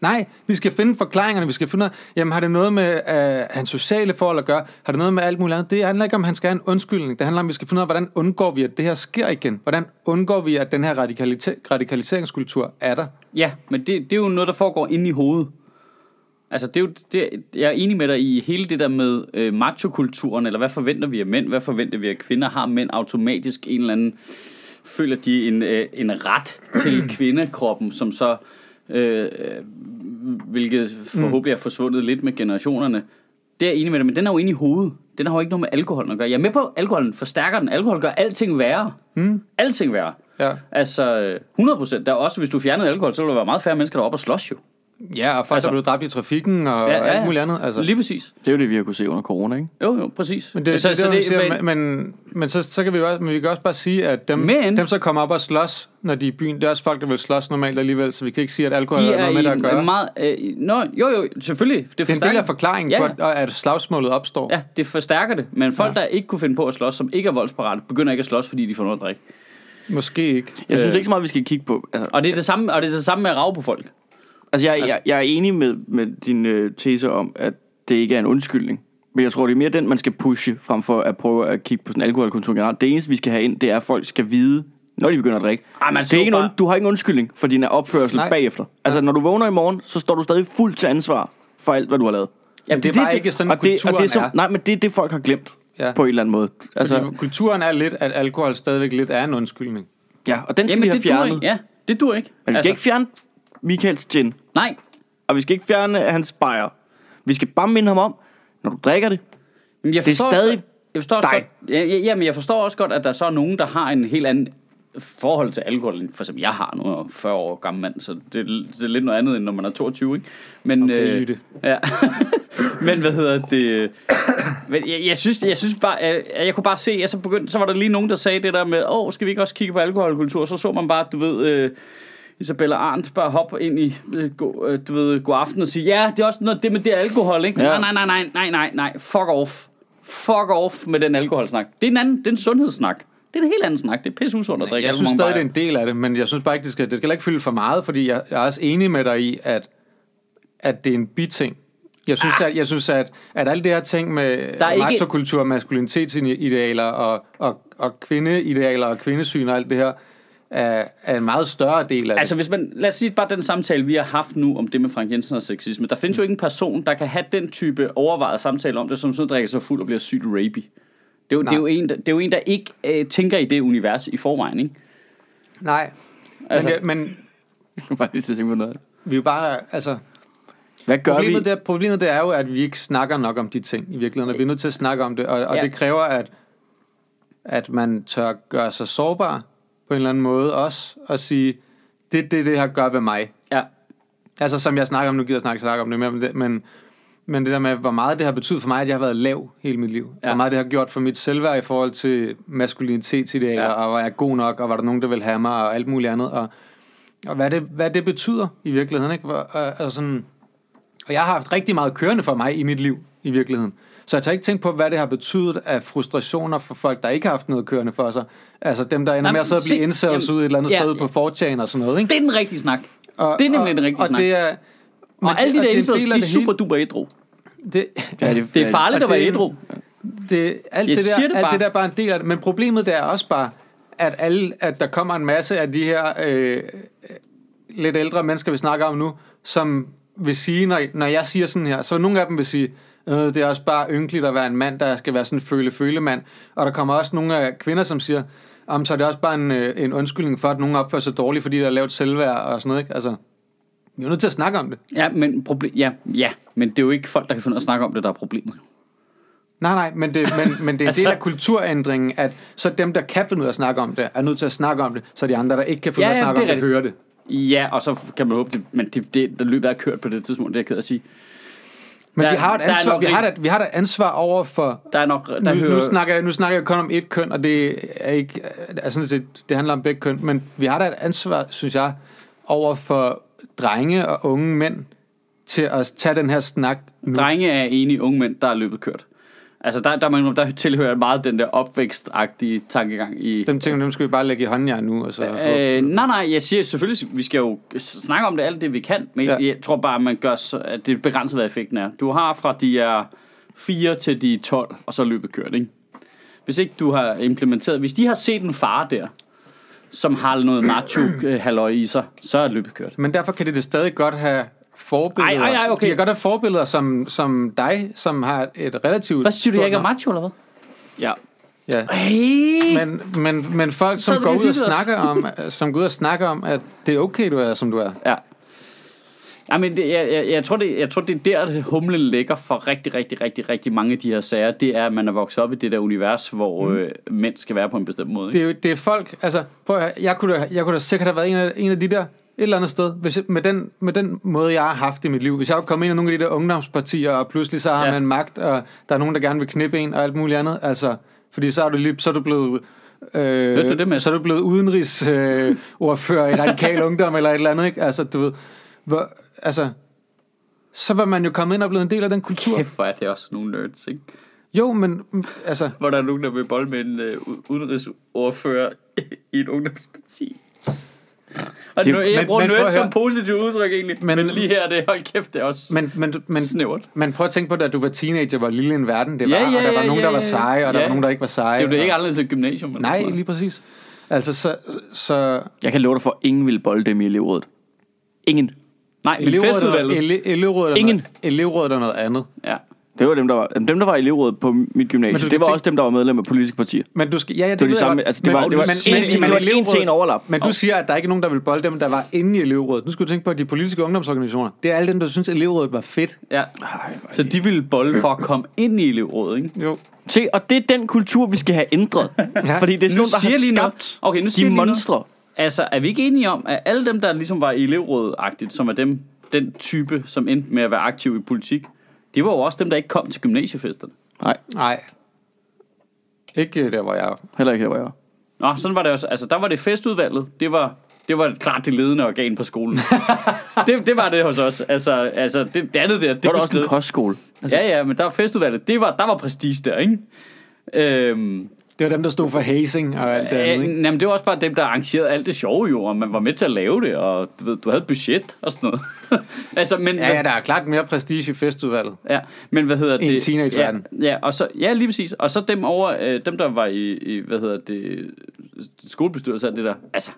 Nej, vi skal finde forklaringerne, vi skal finde jamen har det noget med øh, hans sociale forhold at gøre? Har det noget med alt muligt andet? Det handler ikke om, at han skal have en undskyldning. Det handler om, at vi skal finde ud af, hvordan undgår vi, at det her sker igen? Hvordan undgår vi, at den her radikalit- radikaliseringskultur er der? Ja, men det, det er jo noget, der foregår inde i hovedet. Altså, det er jo, det, jeg er enig med dig i hele det der med øh, machokulturen, eller hvad forventer vi af mænd, hvad forventer vi af kvinder? Har mænd automatisk en eller anden, føler de en, øh, en ret til kvindekroppen, som så, øh, øh, hvilket forhåbentlig er forsvundet lidt med generationerne. Det er jeg enig med dig, men den er jo inde i hovedet. Den har jo ikke noget med alkohol at gøre. Jeg er med på, at alkoholen forstærker den. Alkohol gør alting værre. Mm. Alting værre. Ja. Altså, øh, 100 procent. Der er også, hvis du fjernede alkohol, så ville der være meget færre mennesker, der er oppe og slås jo. Ja, og folk altså, er blevet dræbt i trafikken og ja, ja, alt muligt andet. Altså. Lige præcis. Det er jo det, vi har kunne se under corona, ikke? Jo, jo, præcis. Men det, så, det, så det, siger, men, men, men så, så kan vi også, men vi kan også bare sige, at dem, Men- dem så kommer op og slås, når de er i byen, det er også folk, der vil slås normalt alligevel, så vi kan ikke sige, at alkohol de har er noget med gøre. en meget... Øh, nå, jo, jo, selvfølgelig. Det, det er en del af forklaringen ja, ja. ja. på, at, slagsmålet opstår. Ja, det forstærker det. Men folk, ja. der ikke kunne finde på at slås, som ikke er voldsparate, begynder ikke at slås, fordi de får noget at drikke. Måske ikke. Jeg synes Øh. ikke så meget, vi skal kigge på. Altså, Og det er det samme, og det er det samme med at rave på folk. Altså jeg, jeg, jeg er enig med, med din øh, tese om, at det ikke er en undskyldning. Men jeg tror, det er mere den, man skal pushe, frem for at prøve at kigge på sådan alkoholkultur generelt. Det eneste, vi skal have ind, det er, at folk skal vide, når de begynder at drikke. Ej, man det er ikke bare- du har ikke en undskyldning for din opførsel Nej. bagefter. Altså, når du vågner i morgen, så står du stadig fuldt til ansvar for alt, hvad du har lavet. Jamen, det er bare ikke sådan, Og det, kulturen og det er, som, er. nej, men det er det, folk har glemt Ja. på en eller anden måde. Altså, Altså, kulturen er lidt, at alkohol stadigvæk lidt er en undskyldning. ja, og den skal Jamen, vi have det fjernet. ikke. Ja, det dur ikke. Men vi skal ikke fjerne Michaels gin. Nej, Og vi skal ikke fjerne hans bajer. Vi skal bare minde ham om, når du drikker det. Men jeg Det er stadig jeg forstår også dig. godt, ja, ja, ja, men jeg forstår også godt, at der så er nogen, der har en helt anden forhold til alkohol, end for eksempel jeg har nu, jeg er 40 år gammel mand, så det, er- det er lidt noget andet, end når man er 22, ikke? Men, Okay, Jytte. ja. men hvad hedder det? Men jeg, jeg, synes, jeg synes bare, jeg, jeg kunne bare se, at så, begyndte, så var der lige nogen, der sagde det der med, åh, skal vi ikke også kigge på alkoholkultur? Så så man bare, du ved, øh, Isabella Arndt bare hoppe ind i, øh, go, øh, du ved, god aften og sige, ja, det er også noget, det med det alkohol, ikke? Ja. Nej, nej, nej, nej, nej, nej, fuck off. Fuck off med den alkoholsnak. Det er en anden, det er en sundhedssnak. Det er en helt anden snak. Det er pisse usundt at drikke. Jeg synes stadig, det er en del af det, men jeg synes bare ikke, det skal, det skal ikke fylde for meget, fordi jeg, jeg er også enig med dig i, at, at det er en biting. Jeg synes, at, jeg synes at, at alle det her ting med er ikke- maskulinitetsidealer og, og, og kvindeidealer og kvindesyn og alt det her, er, er en meget større del af Altså hvis man, lad os sige bare den samtale, vi har haft nu om det med Frank Jensen og sexisme. Der findes jo ikke en person, der kan have den type overvejet samtale om det, som så drikker sig fuld og bliver sygt rapey. Det er jo, det er jo, en, der, det er jo en, der ikke øh, tænker i det univers i forvejen, ikke? det. Nej, Altså- men, men Jeg bare lige tænke på noget. vi er jo bare, altså, Hvad gør problemet, vi? der, problemet det er jo, at vi ikke snakker nok om de ting i virkeligheden, og vi er nødt til at snakke om det, og, og Ja. det kræver, at, at man tør gøre sig sårbar på en eller anden måde også, og sige, det er det, det her gør ved mig. Ja. Altså som jeg snakker om, nu gider jeg snakke, snakke om det mere, men, det, men, men det der med, hvor meget det har betydet for mig, at jeg har været lav hele mit liv. Ja. Hvor meget det har gjort for mit selvværd i forhold til maskulinitetsidealer, Ja. og var jeg god nok, og var der nogen, der ville have mig, og alt muligt andet. Og, og hvad, det, hvad det betyder i virkeligheden. Ikke? Hvor, og, og, sådan, og jeg har haft rigtig meget kørende for mig i mit liv, i virkeligheden. Så jeg tager ikke tænkt på, hvad det har betydet af frustrationer for folk, der ikke har haft noget kørende for sig. Altså dem, der ender Nej, med at sidde og blive incels jamen, ud et eller andet ja. sted på 4chan og sådan noget. Ikke? Det er den rigtige snak. Og, det er nemlig og, den rigtige og snak. Det er, men Og alle de der det er incels, de er det super duper ædru. Det, Ja, Det er farligt Og at være det ædru. det, alt, Jeg det siger der, det alt bare. det der er bare en del af det. Men problemet det er også bare, at, alle, at der kommer en masse af de her øh, lidt ældre mennesker, vi snakker om nu, som vil sige, når, når jeg siger sådan her, så nogle af dem vil sige, det er også bare ynkeligt at være en mand, der skal være sådan en føle-føle-mand. Og der kommer også nogle af kvinder, som siger, om så er det også bare en, øh, en undskyldning for, at nogen opfører sig dårligt, fordi der er lavet selvværd og sådan noget. Ikke? Altså, vi er jo nødt til at snakke om det. Ja, men, proble- ja, ja, men det er jo ikke folk, der kan finde ud af at snakke om det, der er problemet. Nej, nej, men det, men, men det er en Altså- del af kulturændringen, at så dem, der kan finde ud af at snakke om det, er nødt til at snakke om det, så de andre, der ikke kan finde Ja, ud af at snakke det om det, hører det. Ja, og så kan man håbe det, men det, det der løbet er kørt på det tidspunkt, det er jeg ked at sige. Men Der- vi har et ansvar, nok vi har, et, vi har et ansvar over for... Der er nok, der Nu, hører, nu, snakker jeg, nu snakker jeg kun om et køn, og det er ikke... Altså, set, det handler om begge køn, men vi har da et ansvar, synes jeg, over for drenge og unge mænd til at tage den her snak nu? Drenge er enige unge mænd, der er løbet kørt. Altså, der, der, der, der tilhører meget den der opvækstagtige tankegang i... Dem ting, dem skal vi bare lægge i håndjern nu. Og så, Øh, nej, nej, jeg siger selvfølgelig, vi skal jo snakke om det alt det, vi kan, men Ja. jeg tror bare, man gør så, at det er begrænset, hvad effekten er. Du har fra de er 4 til de er 12, og så løbet kørt, ikke? Hvis ikke du har implementeret, hvis de har set en far der, som har noget macho øh, halløj i sig, så er løbet kørt. Men derfor kan det, det stadig godt have forbilleder. Ej, ej, ej, okay. De kan godt have forbilleder som, som dig, som har et relativt... Hvad siger du, jeg ikke er macho, eller hvad? Ja. Ja. Hey! Men, men, men folk, som går ud og snakker om, som går ud og snakker om, at det er okay, du er, som du er. Ja. Ja, men det, jeg, jeg, jeg, tror, det, jeg tror, det er der, det humlen ligger for rigtig, rigtig, rigtig, rigtig mange af de her sager. Det er, at man er vokset op i det der univers, hvor mm. øh, mænd skal være på en bestemt måde. Det Ikke? er, jo, det er folk, altså, prøv at, jeg, kunne da, jeg kunne da sikkert have været en af, en af de der, et eller andet sted, hvis, jeg- med, den, med den måde, jeg har haft i mit liv. Hvis jeg kom ind i nogle af de der ungdomspartier, og pludselig så har Ja. man magt, og der er nogen, der gerne vil knippe en, og alt muligt andet. Altså, fordi så er du, lige, så er du blevet... Øh, Hørte du det, Mads? så er du blevet udenrigsordfører øh, ordfører i radikal ungdom eller et eller andet, ikke? Altså, du ved, hvor, altså, så var man jo kommet ind og blevet en del af den kultur. Kæft, hvor er det også nogle nerds, ikke? Jo, men altså, Hvor der er nogen, der vil bold med en øh, udenrigsordfører i et ungdomsparti. Og Det- det, jeg men- bruger men nerd som positivt udtryk egentlig. Men, Men- lige her, det hold kæft, det er også men, men, men, snævert. Men prøv at tænke på, da du var teenager, hvor lille en verden det var, Ja, ja, og der var ja, nogen, ja, der var seje, og der Ja. var nogen, der ikke var seje. Det er jo det ikke og... anderledes til gymnasium. eller Nej, lige præcis. Altså, så... så Jeg kan love dig for, at ingen vil bolde dem i elevrådet. Ingen. Nej, men elevrådet, er, festudvalget. ele, elevrådet, er Ingen. noget, elevrådet er noget andet. Ja. Det var dem, der var, dem, der var i elevrådet på mit Men gymnasium. Det var også dem, der var medlem af politiske partier. Men du skal... Ja, ja, det, Det var de samme, altså, det var, det var, men, en, men, men, en til en overlap. Men du siger, at der er ikke nogen, der vil bolde dem, der var inde i elevrådet. Nu skal du tænke på, at de politiske ungdomsorganisationer, det er alle dem, der synes, at elevrådet var fedt. ja. Så de ville bolle for at komme ind i elevrådet, ikke? Jo. Se, og det er den kultur, vi skal have ændret. Ja. Fordi det er sådan der lige har noget. skabt Okay, nu siger de lige monstre. Altså, er vi ikke enige om, at alle dem, der ligesom var i elevrådet-agtigt, som er dem, den type, som endte med at være aktiv i politik, det var jo også dem, der ikke kom til gymnasiefesterne. Nej, Nej. Ikke der, hvor jeg er. heller ikke her, hvor jeg var. Nå, sådan var det også. Altså, der var det festudvalget. Det var, det var klart det ledende organ på skolen. det, det var det hos os. Altså, altså det, det andet der, det Det var der også en kostskole. Altså, Ja, ja, men der var festudvalget. Det var, der var prestige der, ikke? Øhm, Det var dem, der stod for hazing og alt det andet, ikke? jamen, det var også bare dem, der arrangerede alt det sjove jo, og man var med til at lave det, og du, ved, du havde et budget og sådan noget. altså, men, Ja, ja, der er klart mere prestige i festudvalget. Ja, men hvad hedder I en det? teenageverden. Ja, ja, og så, ja, lige præcis. Og så dem over, øh, dem der var i, i, hvad hedder det, skolebestyrelse og alt det der. Altså,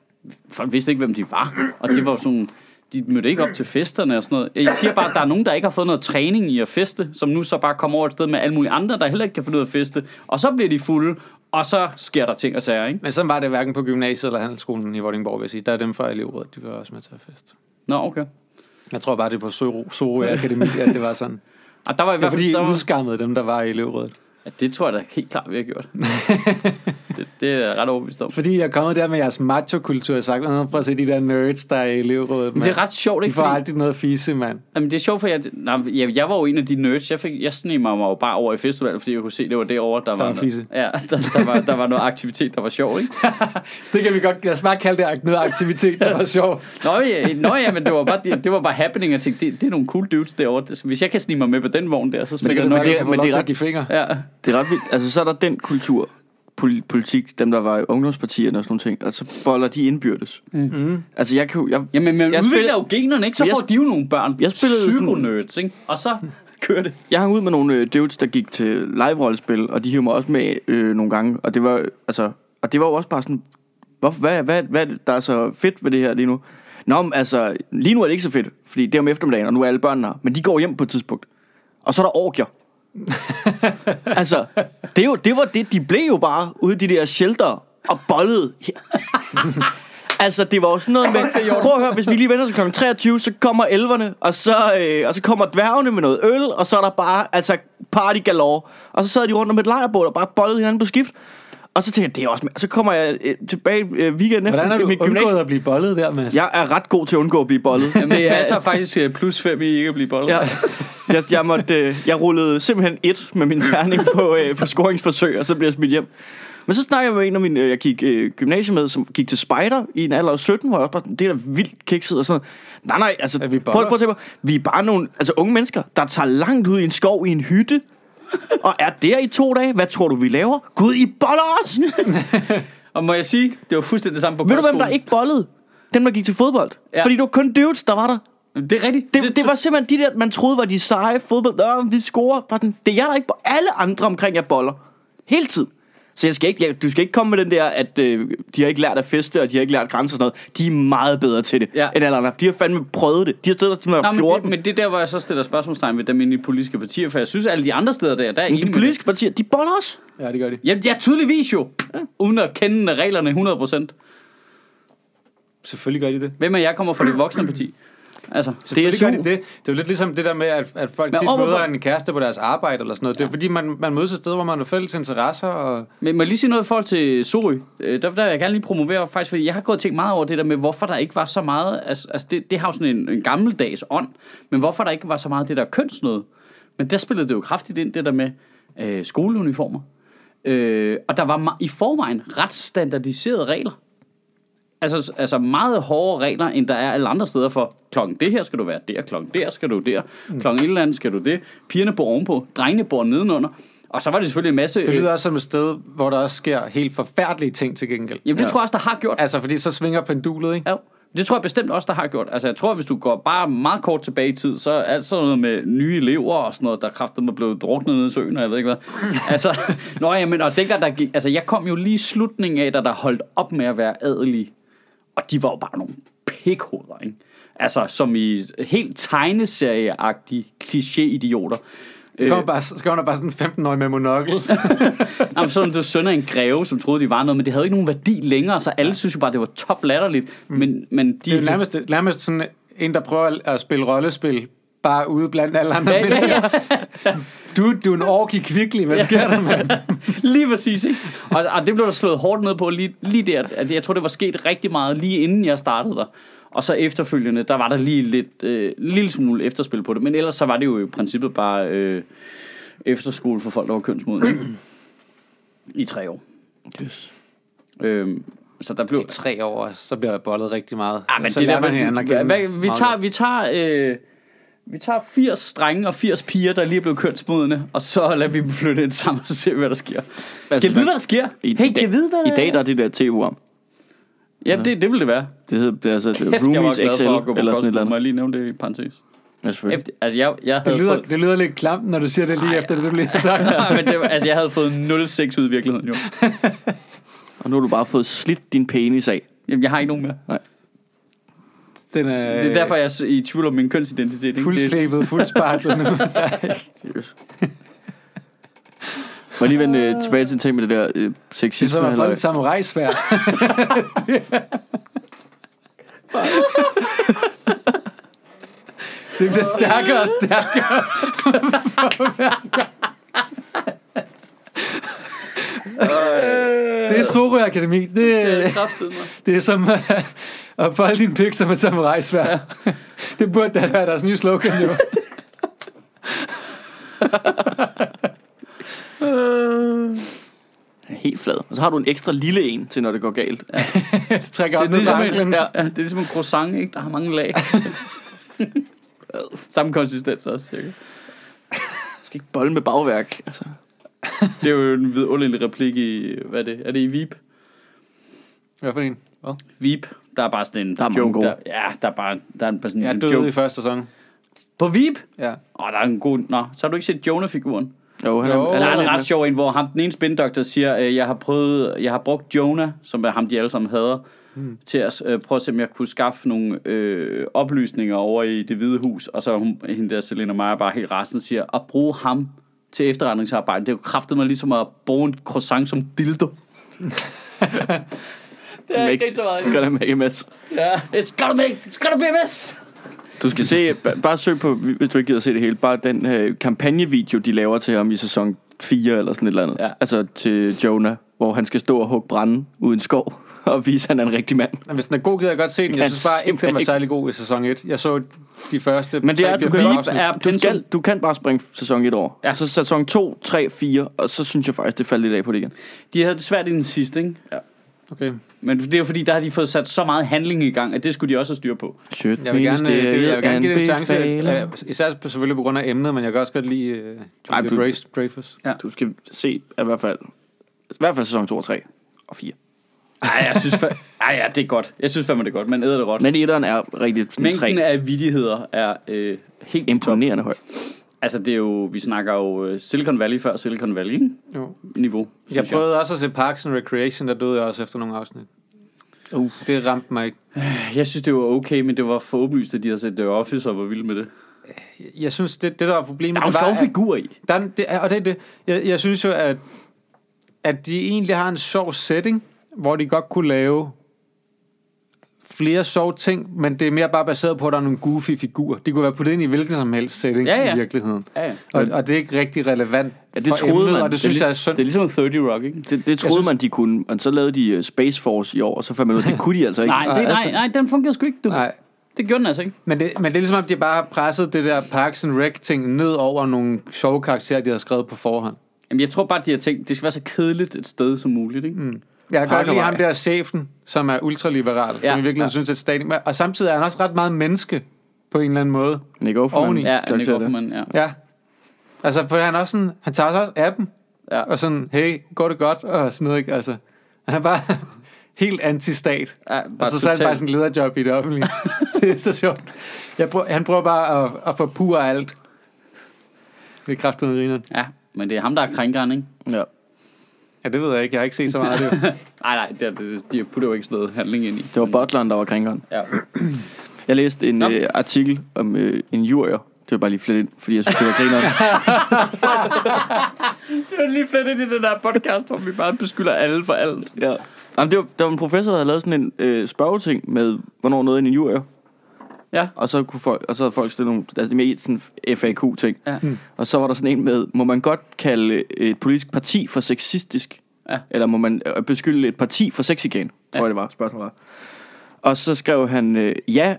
folk vidste ikke, hvem de var. Og det var sådan, de mødte ikke op til festerne og sådan noget. Jeg siger bare, at der er nogen, der ikke har fået noget træning i at feste, som nu så bare kommer over et sted med alle mulige andre, der heller ikke kan finde ud af at feste. Og så bliver de fulde, og så sker der ting og sager, ikke? Men sådan var det hverken på gymnasiet eller handelsskolen i Vordingborg, vil jeg sige. Der er dem fra elevrådet, de var også med til at fest. Nå, okay. Jeg tror bare, det er på Soro, Soro Akademi, at det var sådan. Og der var i Det var hvert fald... fordi, Der var, udskammede dem, der var i elevrådet. Ja, det tror jeg da helt klart, vi har gjort. det, det er ret overbevist om. Fordi jeg er kommet der med jeres macho-kultur, og sagt, "Nå, prøv at se de der nerds, der er i elevrådet. Men det er ret sjovt, De ikke? får Fordi- aldrig noget fise, mand. Jamen, det er sjovt, for jeg, nej, jeg, jeg var jo en af de nerds. Jeg, fik, jeg sneg mig jo bare over i festival, fordi jeg kunne se, det var derovre, der, var, var noget, fisse. ja, der, der, var, der var noget aktivitet, der var sjov, ikke? Det kan vi godt, lad os bare kalde det noget aktivitet, der var sjov. Nå ja, nå, ja men det var bare, det, det var bare happening. Jeg tænkte, det, det er nogle cool dudes derovre. Det- Hvis jeg kan snige mig med på den vogn der, så kan det det nok du men det er ret- fingre. Ja. Det er ret vildt. Altså, så er der den kultur, pol- politik, dem der var i ungdomspartierne og sådan nogle ting, og så boller de indbyrdes. Mm. Altså, jeg kan jo- jeg, Jamen, man Jeg udvikler spiller- jo generne, ikke? Så Jeg får de jo nogle børn. Jeg spillede sådan- Psykonerds, ikke? Og så kører det. jeg hang ud med nogle øh, dudes, der gik til live-rollespil, og de hiver mig også med øh, nogle gange, og det var, altså, og det var jo også bare sådan, hvorfor, hvad, hvad, hvad er der er så fedt ved det her lige nu? Nå, men altså, lige nu er det ikke så fedt, fordi det er om eftermiddagen, og nu er alle børnene her, men de går hjem på et tidspunkt. Og så er der orgier. altså, det, er jo, det var det, de blev jo bare ude i de der shelter og bollede. altså, det var jo sådan noget med, prøv at høre, hvis vi lige venter til kl. 23, så kommer elverne, og så, øh, og så kommer dværgene med noget øl, og så er der bare, altså, party galore. Og så sad de rundt om et lejrbål og bare bollede hinanden på skift. Og så tænkte jeg, det er også... Så kommer jeg øh, tilbage øh, weekenden efter Hvordan har du mit undgået gymnasium. at blive bollet der, Mads? Jeg er ret god til at undgå at blive bollet. Jamen, det er så faktisk øh, plus 5 i ikke at blive bollet. Ja. Jeg, jeg, måtte, øh, jeg rullede simpelthen et med min terning på, øh, på scoringsforsøg, og så blev jeg smidt hjem. Men så snakker jeg med en af mine, jeg gik øh, gymnasiet med, som gik til spejder i en alder af 17, hvor jeg også bare, sådan, det er da vildt kikset og sådan noget. Nej, nej, altså, Er vi prøv, prøv at tænke på, vi er bare nogle altså, unge mennesker, der tager langt ud i en skov i en hytte, og er der i to dage. Hvad tror du, vi laver? Gud, I boller os! Og må jeg sige, det var fuldstændig det samme på Ved du, hvem der ikke bollede? Dem, der gik til fodbold. Ja. Fordi det var kun dudes, der var der. Det er rigtigt. Det, det var simpelthen de der, man troede var de seje fodbold. Nå, vi scorer. Det er jeg der ikke. Alle andre omkring jer boller. Hele tiden. Så jeg skal ikke, jeg, du skal ikke komme med den der, at øh, de har ikke lært at feste, og de har ikke lært grænser og sådan noget. De er meget bedre til det, Ja. ja. end alle andre. De har fandme prøvet det. De har stået der, til de var men, 14. det, men det er der, hvor jeg så stiller spørgsmålstegn ved dem inde i politiske partier, for jeg synes, at alle de andre steder der, der er Men enig de politiske partier, de boller os. Ja, det gør de. med det. Ja, ja, tydeligvis jo. Uden at kende reglerne 100%. Selvfølgelig gør de det. Hvem af jer kommer fra det voksne parti? Altså, DSU. gør de det. Det er jo lidt ligesom det der med, at, at folk Men tit over- møder en kæreste på deres arbejde eller sådan noget. Det er fordi, man, man mødes et sted, hvor man har fælles interesser. Og... Men må jeg lige sige noget i forhold til Sorø? Øh, Der, der vil jeg gerne lige promovere, faktisk, fordi jeg har gået og tænkt meget over det der med, hvorfor der ikke var så meget, altså, altså det, det har jo sådan en, en gammeldags ånd, men hvorfor der ikke var så meget det der kønsnøde. Men der spillede det jo kraftigt ind, det der med øh, skoleuniformer. Øh, og der var i forvejen ret standardiserede regler. Altså, altså meget hårdere regler, end der er alle andre steder for klokken det her skal du være der, klokken der skal du der, klokken et eller andet skal du det, pigerne bor ovenpå, drengene bor nedenunder. Og så var det selvfølgelig en masse... Det øh, lyder også som et sted, hvor der også sker helt forfærdelige ting til gengæld. Jamen, det ja. tror jeg også, der har gjort. Altså, fordi så svinger pendulet, ikke? Ja, det tror jeg bestemt også, der har gjort. Altså, jeg tror, hvis du går bare meget kort tilbage i tid, så er alt sådan noget med nye elever og sådan noget, der kraftedeme blev druknet ned i søen, og jeg ved ikke hvad. altså, nå, jamen, og dengang der gik, altså, jeg kom jo lige i slutningen af, da der holdt op med at være adelige. Og de var jo bare nogle pikhoveder, ikke? Altså, som i helt tegneserieagtige kliché-idioter. Så kommer, bare, så kommer der bare sådan en 15-årig med monokkel. Jamen, sådan, det var søn af en greve, som troede, de var noget, men det havde ikke nogen værdi længere, så alle synes jo bare, det var top latterligt. Men, men de... Det er jo nærmest, nærmest sådan en, der prøver at spille rollespil, bare ude blandt alle andre Ja, ja, mennesker. ja. Du, du er en ork i kvickly. Hvad sker der, mand? Lige præcis, ikke? Og, og det blev der slået hårdt ned på lige, lige der. At jeg tror, det var sket rigtig meget lige inden jeg startede der. Og så efterfølgende, der var der lige lidt, øh, lille smule efterspil på det. Men ellers så var det jo i princippet bare øh, efterskole for folk, der var kønsmodne. I tre år. Yes. Øhm, så der blev... I tre år, så bliver der bollet rigtig meget. Ah, men så det lærer der, man hinanden at hvad, kende. hvad, vi meget tager, vi tager, øh, vi tager 80 drenge og 80 piger, der lige er blevet kønsmodne, og så lader vi dem flytte ind sammen og se, hvad der sker. Altså, Kan vide, hvad der sker? I, hey, i, dag, kan vide, hvad I der dag der er det der tv-program. Ja, det, det vil det være. Det hedder det er altså Kæft, jeg var Roomies glad XL, for at gå på eller sådan et eller kostskole. Må jeg lige nævne det i parentes? Ja, selvfølgelig. Efter, altså, jeg, jeg havde Det lyder, fået... det lyder lidt klamt, når du siger det lige Ej, efter det, du lige har sagt. Nej, men det, altså, jeg havde fået 0,6 ud i virkeligheden, jo. Og nu har du bare fået slidt din penis af. Jamen, jeg har ikke nogen mere. Den er, Det er derfor, jeg er i tvivl om min kønsidentitet. Ikke? Fuldslæbet, fuldsparklet nu. Må lige vende øh, tilbage til en ting med det der øh, Det er sexisme. som at få et samurai-svær. det bliver stærkere og stærkere. det er Sorø Akademi. Det, det er det er som at, at folde din pik som et samurai-svær. Det burde da være deres nye slogan, jo. Helt flad. Og så har du en ekstra lille en til, når det går galt. Ja. Det trækker op Det er ligesom en, ja, det er ligesom en croissant, ikke? Der har mange lag. Samme konsistens også, cirka. Du skal ikke bolle med bagværk. Altså. Det er jo en vidunderlig replik i, hvad er det? Er det i Veep? Hvad for en? Hvad? Veep, der er bare sådan en Der er joke. Der, ja, der er bare, der er bare sådan Jeg en døde joke. i første sæson. På Veep? Ja. Åh, oh, der er en god... Nå, så har du ikke set Jonah-figuren? Jo, han Jo. er, Der er han en ret sjov en, hvor ham, den ene spindoktor siger, øh, jeg har prøvet, jeg har brugt Jonah, som er ham, de alle sammen hader, hmm. til at øh, prøve at se, om jeg kunne skaffe nogle øh, oplysninger over i det hvide hus, og så hun, hende der, Selena Meyer, bare helt resten siger, at bruge ham til efterretningsarbejde, det er jo kraftet mig ligesom at bruge en croissant som dildo. det er ikke så meget. Skal der make a mess. Ja, it's gotta make, it's gotta be a mess. Du skal se, ba- bare søg på, hvis du ikke gider se det hele, bare den uh, kampagnevideo, de laver til ham i sæson 4 eller sådan et eller andet. Ja. Altså til Jonah, hvor han skal stå og hugge brænde ud i en skov. og vise, at han er en rigtig mand. Men Hvis den er god, gider jeg godt se den. Jeg synes bare den simpelthen var ikke. særlig god i sæson 1. Jeg så de første Men det er, du kan, afsnit. er du, skal, du kan bare springe sæson 1 over. Ja. Ja. Så sæson 2, 3, 4, og så synes jeg faktisk, det faldt lidt af på det igen. De havde det svært i den sidste, ikke? Ja. Okay. Men det er jo fordi, der har de fået sat så meget handling i gang, at det skulle de også have styr på. Shit, Jeg vil gerne, øh, det, jeg vil gerne give det en chance. Øh, især på- selvfølgelig på grund af emnet, men jeg kan også godt lide uh, Ej, du- Dreyfus. Dreyfus. Du skal se i hvert fald, i hvert fald sæson 2 og 3 og 4. Ej, jeg synes fa- Ej, ja, det er godt. Jeg synes fandme, det er godt. Man æder det råt. Men etteren er rigtig sådan Mængden tre af vidigheder er øh, helt imponerende. imponerende høj. Altså, det er jo, vi snakker jo øh, Silicon Valley før Silicon Valley, ikke? Jo. Niveau, Jeg prøvede også at se Parks and Recreation, der døde jeg også efter nogle afsnit. Uh. Det ramte mig ikke. Jeg synes, det var okay, men det var for åbenlyst, at de havde set The Office og var vilde med det. Jeg synes, det, det der var problemet, Der er jo sjove figurer i. Der, er- det, og det er det. Jeg, jeg synes jo, at, at de egentlig har en sjov setting, hvor de godt kunne lave flere sjove ting, men det er mere bare baseret på, at der er nogle goofy figurer. De kunne være puttet ind i hvilken som helst setting Ja, ja. i virkeligheden. Ja, ja. Og, og det er ikke rigtig relevant Ja, det troede emnet, man. og det Det synes er jeg er synd. Det er ligesom en 30 Rock, ikke? Det, det troede synes- man, de kunne, og så lavede de øh, Space Force i år, og så fandt man ud af, at det kunne de altså ikke. Nej, det, Nej, nej, altså- nej, den fungerede sgu ikke. Du. Nej, Det gjorde den altså ikke. men det, men det er ligesom, om de bare har presset det der Parks and Rec ting ned over nogle sjove karakterer, de har skrevet på forhånd. Jamen, jeg tror bare, de har tænkt, det skal være så kedeligt et sted som muligt, ikke? Mm. Jeg kan godt lide ham der chefen, som er ultraliberal, ja, som i virkeligheden ja. synes, at staten... Og samtidig er han også ret meget menneske, på en eller anden måde. Nick Offerman. Ja, Nick. Offerman, ja. Ja. Altså, for han er også sådan... Han tager sig også af dem. Ja. Og sådan, hey, går det godt? Og sådan noget, ikke? Altså, han er bare helt anti-stat. Ja, Og så, så er han bare sådan en lederjob i det offentlige. det er så sjovt. Jeg prøver, han prøver bare at, at forpure alt. Det er kraftigt med Ja, men det er ham, der er krænkeren, ikke? Ja. Ja, det ved jeg ikke. Jeg har ikke set så meget af det. nej, nej, det, er- det, de putter jo ikke sådan noget handling ind i. Det var butleren, der var krænkeren. Ja. Jeg læste en øh, artikel om øh, en jurier. Det var bare lige flet ind, fordi jeg synes, det var grineren. Det var lige flet ind i den der podcast, hvor vi bare beskylder alle for alt. ja. Jamen, det var, der var en professor, der havde lavet sådan en øh, spørgeting med, hvornår noget er en jurier. Ja. Og så, kunne folk, og så havde folk stillet nogle altså, mere sådan FAQ-ting. Ja. Mm. Og så var der sådan en med, må man godt kalde et politisk parti for sexistisk? Ja. Eller må man øh, beskylde et parti for sexigan? Tror Ja. jeg, det var. Spørgsmålet var. Og så skrev han, øh, ja,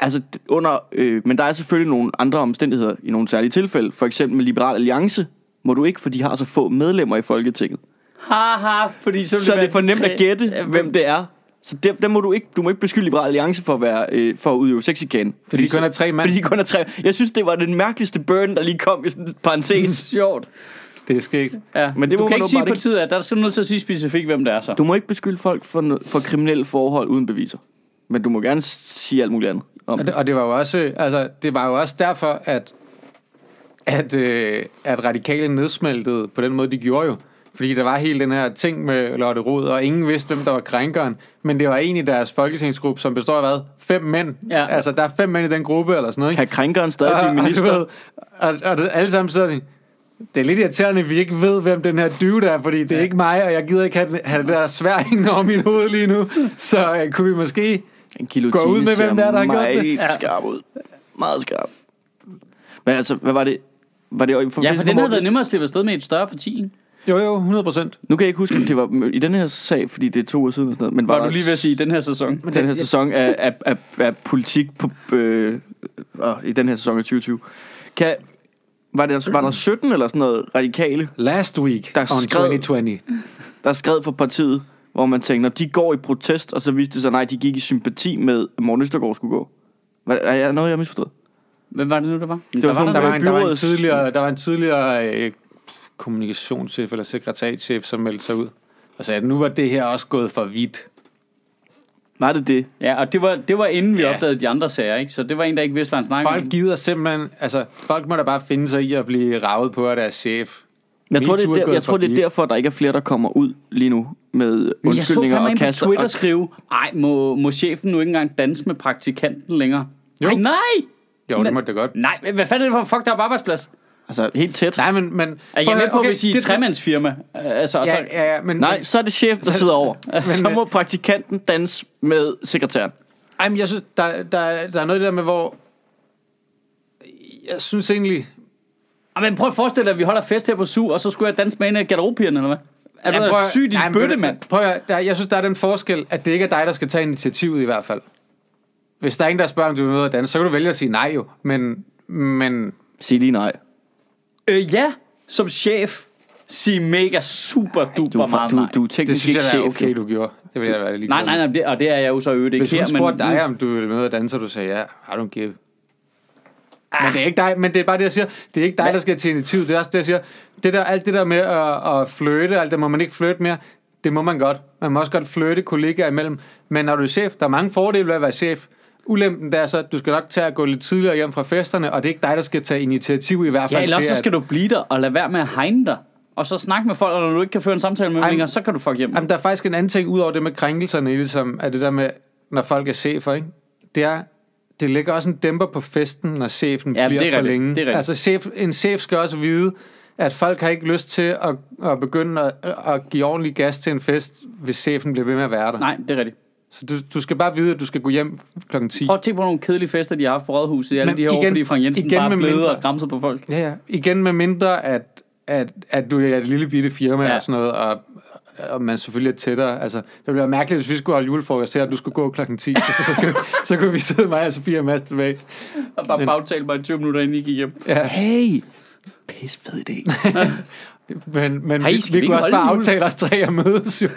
altså under, øh, men der er selvfølgelig nogle andre omstændigheder i nogle særlige tilfælde. For eksempel med Liberal Alliance må du ikke, for de har så få medlemmer i Folketinget. Haha, fordi så, Så er være det for de nemt at gætte, Ja, hvem det er. Så der, der må du ikke, du må ikke beskylde Liberal Alliance for at være øh, for at udøve sexigan. Fordi de kun er tre mand. Fordi de kun er tre. Jeg synes, det var den mærkeligste burn, der lige kom i sådan en parentes. Sjovt. Det er skægt. Ja. Men det du må kan ikke sige på tid, at der er simpelthen nødt til at sige specifikt, hvem det er så. Du må ikke beskylde folk for, for kriminelle forhold uden beviser. Men du må gerne sige alt muligt andet. Om Og det, og det var jo også, altså, det var jo også derfor, at, at, øh, at radikale nedsmeltede på den måde, de gjorde jo. Fordi der var hele den her ting med Lotte Rod, og ingen vidste, hvem der var krænkeren. Men det var en i deres folketingsgruppe, som består af hvad? Fem mænd. Ja. Altså, der er fem mænd i den gruppe, eller sådan noget. Ikke? Kan krænkeren stadig blive og, du minister? ved, og, og, det- alle sammen sidder de, det er lidt irriterende, at vi ikke ved, hvem den her dude er, fordi det er ikke mig, og jeg gider ikke have, have det der svær hængende over mit hoved lige nu. Så uh, kunne vi måske... En kilo Gå ud med, hvem det er, der har gjort det. meget Ja. skarp ud. Meget skarp. Men altså, hvad var det? Var det i Ja, for den havde været nemmere at slippe afsted med et større parti. ikke? Jo, jo, 100 procent. Nu kan jeg ikke huske, om det var i den her sag, fordi det er to uger siden og sådan noget. Men var, Var du der lige ved at sige den her sæson? den her sæson af, af, af, af politik på, øh, øh, i den her sæson af 2020. Kan, var, der, var der 17 eller sådan noget radikale, Last week Der on skrev- 2020. der skrev for partiet, hvor man tænkte, når de går i protest, og så viste det sig, nej, de gik i sympati med, at Morten Østergaard skulle gå. Hvad, er jeg noget, jeg har misforstået? Hvem var det nu, der var? var der sådan var Der der, var, en, der, var en tidligere, der var en tidligere øh, kommunikationschef eller sekretærchef, som meldte sig ud og sagde, at nu var det her også gået for vidt. Var det det? Ja, og det var, det var inden vi Ja. opdagede de andre sager, ikke? Så det var en, der ikke vidste, hvad han snakkede Folk gider simpelthen, altså folk må da bare finde sig i at blive ravet på af deres chef. Jeg tror, det er, er der, jeg tror, for det er derfor, der ikke er flere, der kommer ud lige nu med Men jeg så undskyldninger fandme og på. Twitter Og, skrive, ej, må, må chefen nu ikke engang danse med praktikanten længere? Jo. Ej, nej! Jo, det må det godt. Nej, hvad fanden er det for en fucked up arbejdsplads? Altså, helt tæt. Nej, men... men Er jeg med på, okay, hvis I er et tremandsfirma? Altså, Ja, så, ja, ja, men... Nej, så er det chef, der sidder over. Så Men- må praktikanten danse med sekretæren. Ej, men jeg synes, der, der, der er noget der med, hvor... Jeg synes egentlig... Ah, men prøv at forestille dig, at vi holder fest her på SU, og så skulle jeg danse med en af garderobepigerne, eller hvad? Er du prøv at- syg, din men bøtte, du- mand? Prøv at, der, jeg synes, der er den forskel, at det ikke er dig, der skal tage initiativet i hvert fald. Hvis der er ingen, der spørger, om du vil med at danse, så kan du vælge at sige nej jo. Men, men Sig lige nej. Øh, ja, som chef. Sig mega super duper Du, er meget nej. du, du er det synes ikke jeg, er chef. okay, du gjorde. Det vil jeg være lige Nej, nej, nej, det, og det er jeg jo så øvrigt ikke Hvis hun her. spurgte men, dig, om du ville med at danse, og du sagde ja, I don't give. Men det er ikke dig, men det er bare det, jeg siger. Det er ikke dig, der skal til initiativ. Det er også det, jeg siger. Det der, alt det der med at, at flirte, alt det må man ikke flirte mere. Det må man godt. Man må også godt flirte kollegaer imellem. Men når du er chef, der er mange fordele ved at være chef. Ulempen der er så, at du skal nok tage at gå lidt tidligere hjem fra festerne, og det er ikke dig, der skal tage initiativ i hvert fald Ja, eller også til, så skal du blive der og lade være med at hegne dig. Og så snakke med folk, og når du ikke kan føre en samtale med dem så kan du fuck hjem. Jamen, der er faktisk en anden ting, ud over det med krænkelserne, ligesom, er det der med, når folk er chefer, ikke? Det er, det lægger også en dæmper på festen, når chefen Ja, bliver det er for rigtigt, længe. det er rigtigt. altså, chef, en chef skal også vide, at folk har ikke lyst til at, at begynde at, at give ordentlig gas til en fest, hvis chefen bliver ved med at være der. Nej, det er rigtigt. Så du, du skal bare vide, at du skal gå hjem klokken 10. Prøv at tænke på nogle kedelige fester, de har haft på Rådhuset i alle Men de her år, igen- fordi Frank Jensen igen bare er blevet mindre- og græmset på folk. Ja, ja. Igen med mindre, at, at, at du er et lille bitte firma Ja. og sådan noget, og, og man selvfølgelig er tættere. Altså, det ville være mærkeligt, hvis vi skulle holde julefrokost her, og du skulle gå klokken 10. så, så, så, kunne, så kunne vi sidde mig og Sofie og Mads tilbage. Og bare bagtale mig i 20 minutter, inden I gik hjem. Ja. Hey! Pis fed idé. Men, men Hey, vi, vi vi kunne også bare aftale os tre at mødes jo.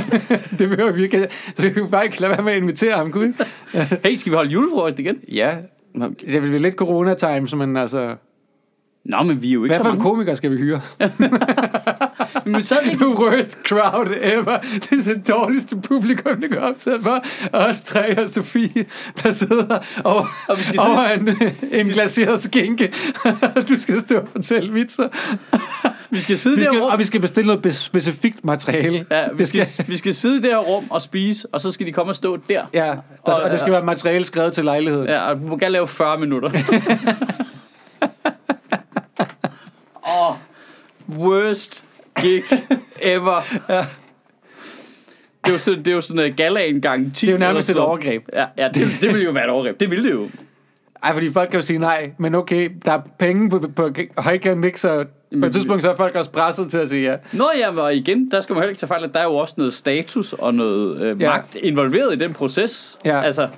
det behøver vi ikke. Så vi kunne bare ikke lade være med at invitere ham, kunne vi? Hey, skal vi holde julefrokost igen? Ja. Det være lidt corona-time, men altså... Nå, men vi er jo ikke Hvad så for en mange. komiker skal vi hyre? Men vi ikke... The worst crowd ever. Det er det dårligste publikum, det går op til for. Os tre og Sofie, der sidder over, Og vi skal over en, en glaseret skinke. du skal stå og fortælle vitser. Vi skal sidde Vi skal, rum. og vi skal bestille noget specifikt materiale. Ja, vi skal, vi skal sidde i det her rum og spise, og så skal de komme og stå der. Ja, der, Og- og, det skal være materiale skrevet til lejligheden. Ja, og du må gerne lave 40 minutter. Oh, worst gig ever. Ja. Det er jo sådan, det er jo sådan en galaen gang 10. Det er jo nærmest et overgreb. Ja, ja det, det ville jo være et overgreb. Det ville det jo. Ej, fordi folk kan jo sige nej, men okay, der er penge på, på højkant, ikke? På et tidspunkt så er folk også presset til at sige ja. Nå ja, og igen, der skal man heller ikke tage fejl, at der er jo også noget status og noget øh, Ja. magt involveret i den proces. Ja. Altså,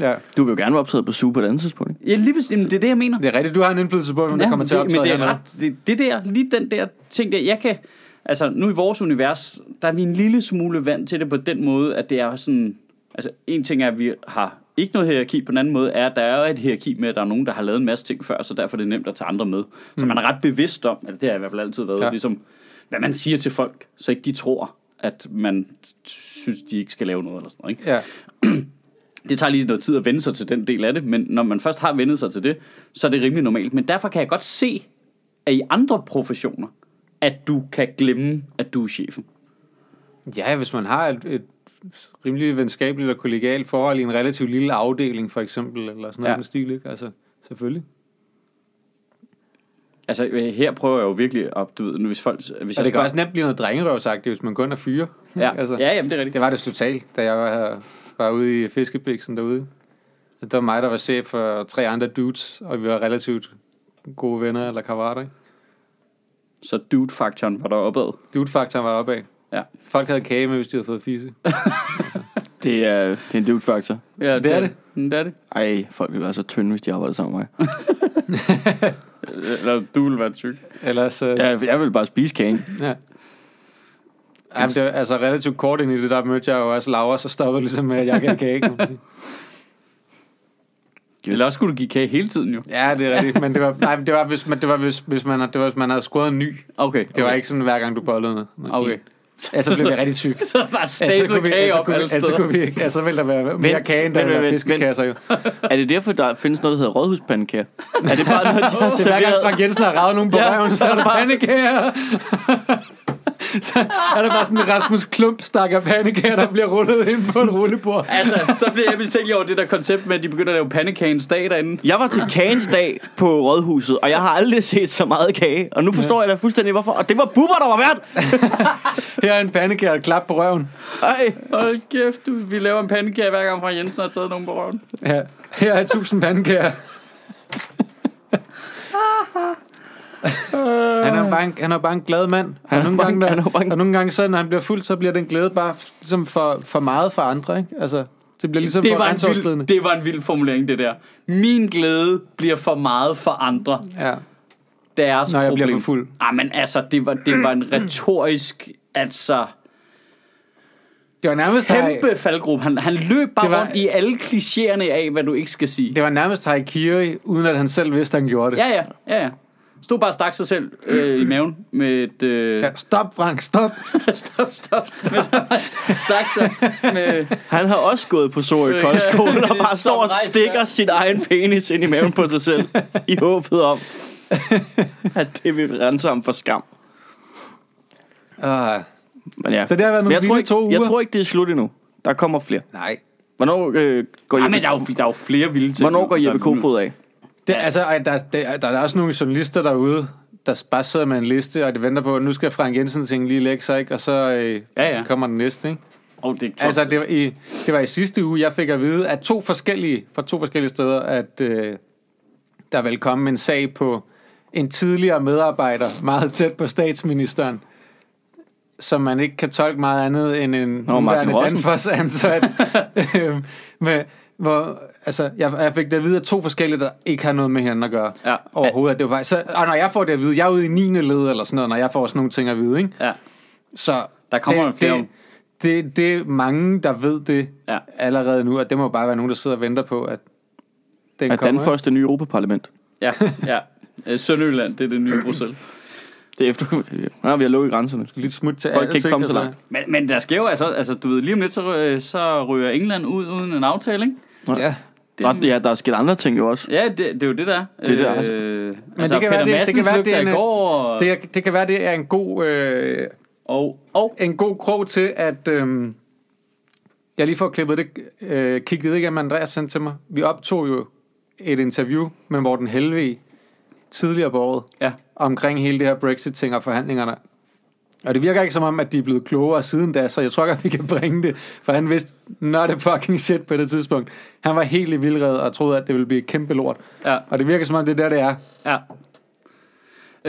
ja. Du vil jo gerne være optaget på Super på et andet tidspunkt, ikke? ja, lige præcis, jamen, det er det, jeg mener. Det er rigtigt, du har en indflydelse på, hvem der kommer til at det, men optræde det er ret, det, det der, lige den der ting der, jeg kan, altså nu i vores univers, der er vi en lille smule vant til det på den måde, at det er sådan, altså en ting er, at vi har ikke noget hierarki, på den anden måde er, at der er et hierarki med, at der er nogen, der har lavet en masse ting før, så derfor er det nemt at tage andre med. Så man er ret bevidst om, at det har i hvert fald altid været, ja. ligesom, hvad man siger til folk, så ikke de tror, at man synes, de ikke skal lave noget eller sådan noget. Ikke? Ja. det tager lige noget tid at vende sig til den del af det, men når man først har vendet sig til det, så er det rimelig normalt. Men derfor kan jeg godt se, at i andre professioner, at du kan glemme, at du er chefen. ja, hvis man har et, et rimelig venskabeligt og kollegialt forhold i en relativt lille afdeling, for eksempel, eller sådan noget Ja. den stil, ikke? Altså, selvfølgelig. Altså her prøver jeg jo virkelig at, du ved, hvis folk... Hvis Og jeg det kan også nemt blive noget drengerøvsagtigt, hvis man kun er fyre. Ja, altså, ja jamen, det er rigtigt. Det var det totalt, da jeg var, var ude i fiskebiksen derude. Så det var mig, der var chef for tre andre dudes, og vi var relativt gode venner eller kammerater. ikke? Så dude-faktoren var der opad. Dude-faktoren var oppe af. Ja. Folk havde kage med, hvis de havde fået fisse. Det er, det er en dude faktor. ja Det er det. Mm, Det er det. Ej, folk vil være så tynde, hvis de arbejder sammen med mig. Eller du vil være tyk. Ellers, øh, Ja, jeg vil bare spise kagen. Ja. Jamen, det var, altså relativt kort ind i det, der mødte jeg jo også Laura, så stoppede det ligesom med, at jeg gav kage. kan man sige. Eller også skulle du give kage hele tiden jo. ja, det er rigtigt, men det var, nej, det var, hvis man, det var, hvis, hvis man, det var, hvis man havde scoret en ny. Okay. Det var ikke sådan, hver gang du bollede noget. Okay. Altså, blev vi rigtig tyk. Så bare Altså, stablet vi, kage altså, op alle altså, steder. kunne vi, altså, ville der være mere kage, end der men, ville men, men, fiskekasser jo. Er det derfor, der findes noget, der hedder rådhuspandekager? er det bare noget, de har Så hver gang serveret? Frank Jensen har ravet nogen på Ja, røven, så er der pandekager. så er der bare sådan en Rasmus Klump stakker pandekager, der bliver rullet ind på et rullebord. Altså, så bliver jeg mistænkelig over det der koncept med, at de begynder at lave pandekagens dag derinde. Jeg var til kagens dag på rådhuset, og jeg har aldrig set så meget kage. Og nu forstår jeg da fuldstændig, hvorfor. Og det var Bubber, der var vært! Her er en pandekage og klap på røven. Ej. Hold kæft, du. Vi laver en pandekage hver gang fra Jensen har taget nogen på røven. Ja, her er 1000 pandekager. Han er bare en, han er bare en glad mand. Han og er nogle en- gange, han er der, en- og nogle gange så, når han bliver fuld, så bliver den glæde bare ligesom for, for meget for andre, ikke? Altså, det bliver ligesom Det for var, en vild, det var en vild formulering, det der. Min glæde bliver for meget for andre. Ja. Deres Når jeg problem. bliver for fuld. Ah, men altså, det var, det var en retorisk, altså, Det var nærmest kæmpe faldgruppe. Han, han løb bare Det var- rundt i alle klichéerne af, hvad du ikke skal sige. det var nærmest Haikiri, uden at han selv vidste, at han gjorde det. Ja, ja, ja, ja. Stod bare og stak sig selv øh, i maven med et... Øh, Ja, stop, Frank, stop. stop, stop. Med, stak sig med... Han har også gået på Sorø Kostskole og bare står og stikker sin egen penis ind i maven på sig selv. I håbet om, at det vil rense ham for skam. Uh, Men ja. Så det har været nogle jeg tror, ikke, to jeg uger. tror ikke, det er slut endnu. Der kommer flere. nej. Hvornår øh, går Jeppe, men der er, jo, der er jo flere vilde ting. hvornår går Altså, Jeppe Kofod af? Det, altså, ej, der, der, der er også nogle journalister derude, der bare sidder med en liste, og de venter på, at nu skal Frank Jensen ting lige lægge sig, ikke? og så øh, Ja, ja. kommer den næste. Ikke? Oh, det er Altså, det var, i, det var i sidste uge, jeg fik at vide, at to forskellige, fra to forskellige steder, at øh, der vil komme en sag på en tidligere medarbejder, meget tæt på statsministeren, som man ikke kan tolke meget andet end en Nå, nuværende. Danfoss ansat. Øhm, med, hvor, altså, jeg, jeg fik det at vide af to forskellige, der ikke har noget med hinanden at gøre. Ja. Overhovedet. Det var, faktisk- så, og når jeg får det at vide, jeg er ude i 9. led eller sådan noget, når jeg får sådan nogle ting at vide, ikke? Ja, Så Der kommer det, flere. det, det, det er mange, der ved det ja. allerede nu, og det må bare være nogen, der sidder og venter på, at den Er kommer. Danfoss det nye Europaparlament? Ja, ja. Øh, Sønderjylland, det er det nye Bruxelles. Det er efter... Ja, vi har lukket grænserne. Lidt smut til Folk kan ikke komme så langt. Men, men der sker jo altså, altså, du ved, lige om lidt, så, så ryger England ud uden en aftale, ikke? Ja. Det, Nå, ja, der er sket andre ting jo også. Ja, det, det er jo det der. Det er det, altså. Øh, altså, det kan Peter være, det- det kan være, det er en- går, og, Det, er- det kan være, det er en god, øh, og, og en god krog til, at øh, jeg lige får klippet det, øh, kigget det igennem, Andreas sendte til mig. Vi optog jo et interview med Morten Helve tidligere på året, ja, omkring hele det her Brexit-ting og forhandlingerne. Og det virker ikke som om, at de er blevet klogere siden da, så jeg tror godt, vi kan bringe det. For han vidste not a fucking shit på det tidspunkt. Han var helt i vildred og troede, at det ville blive et kæmpe lort. ja, Og det virker som om, det er der, det er. ja.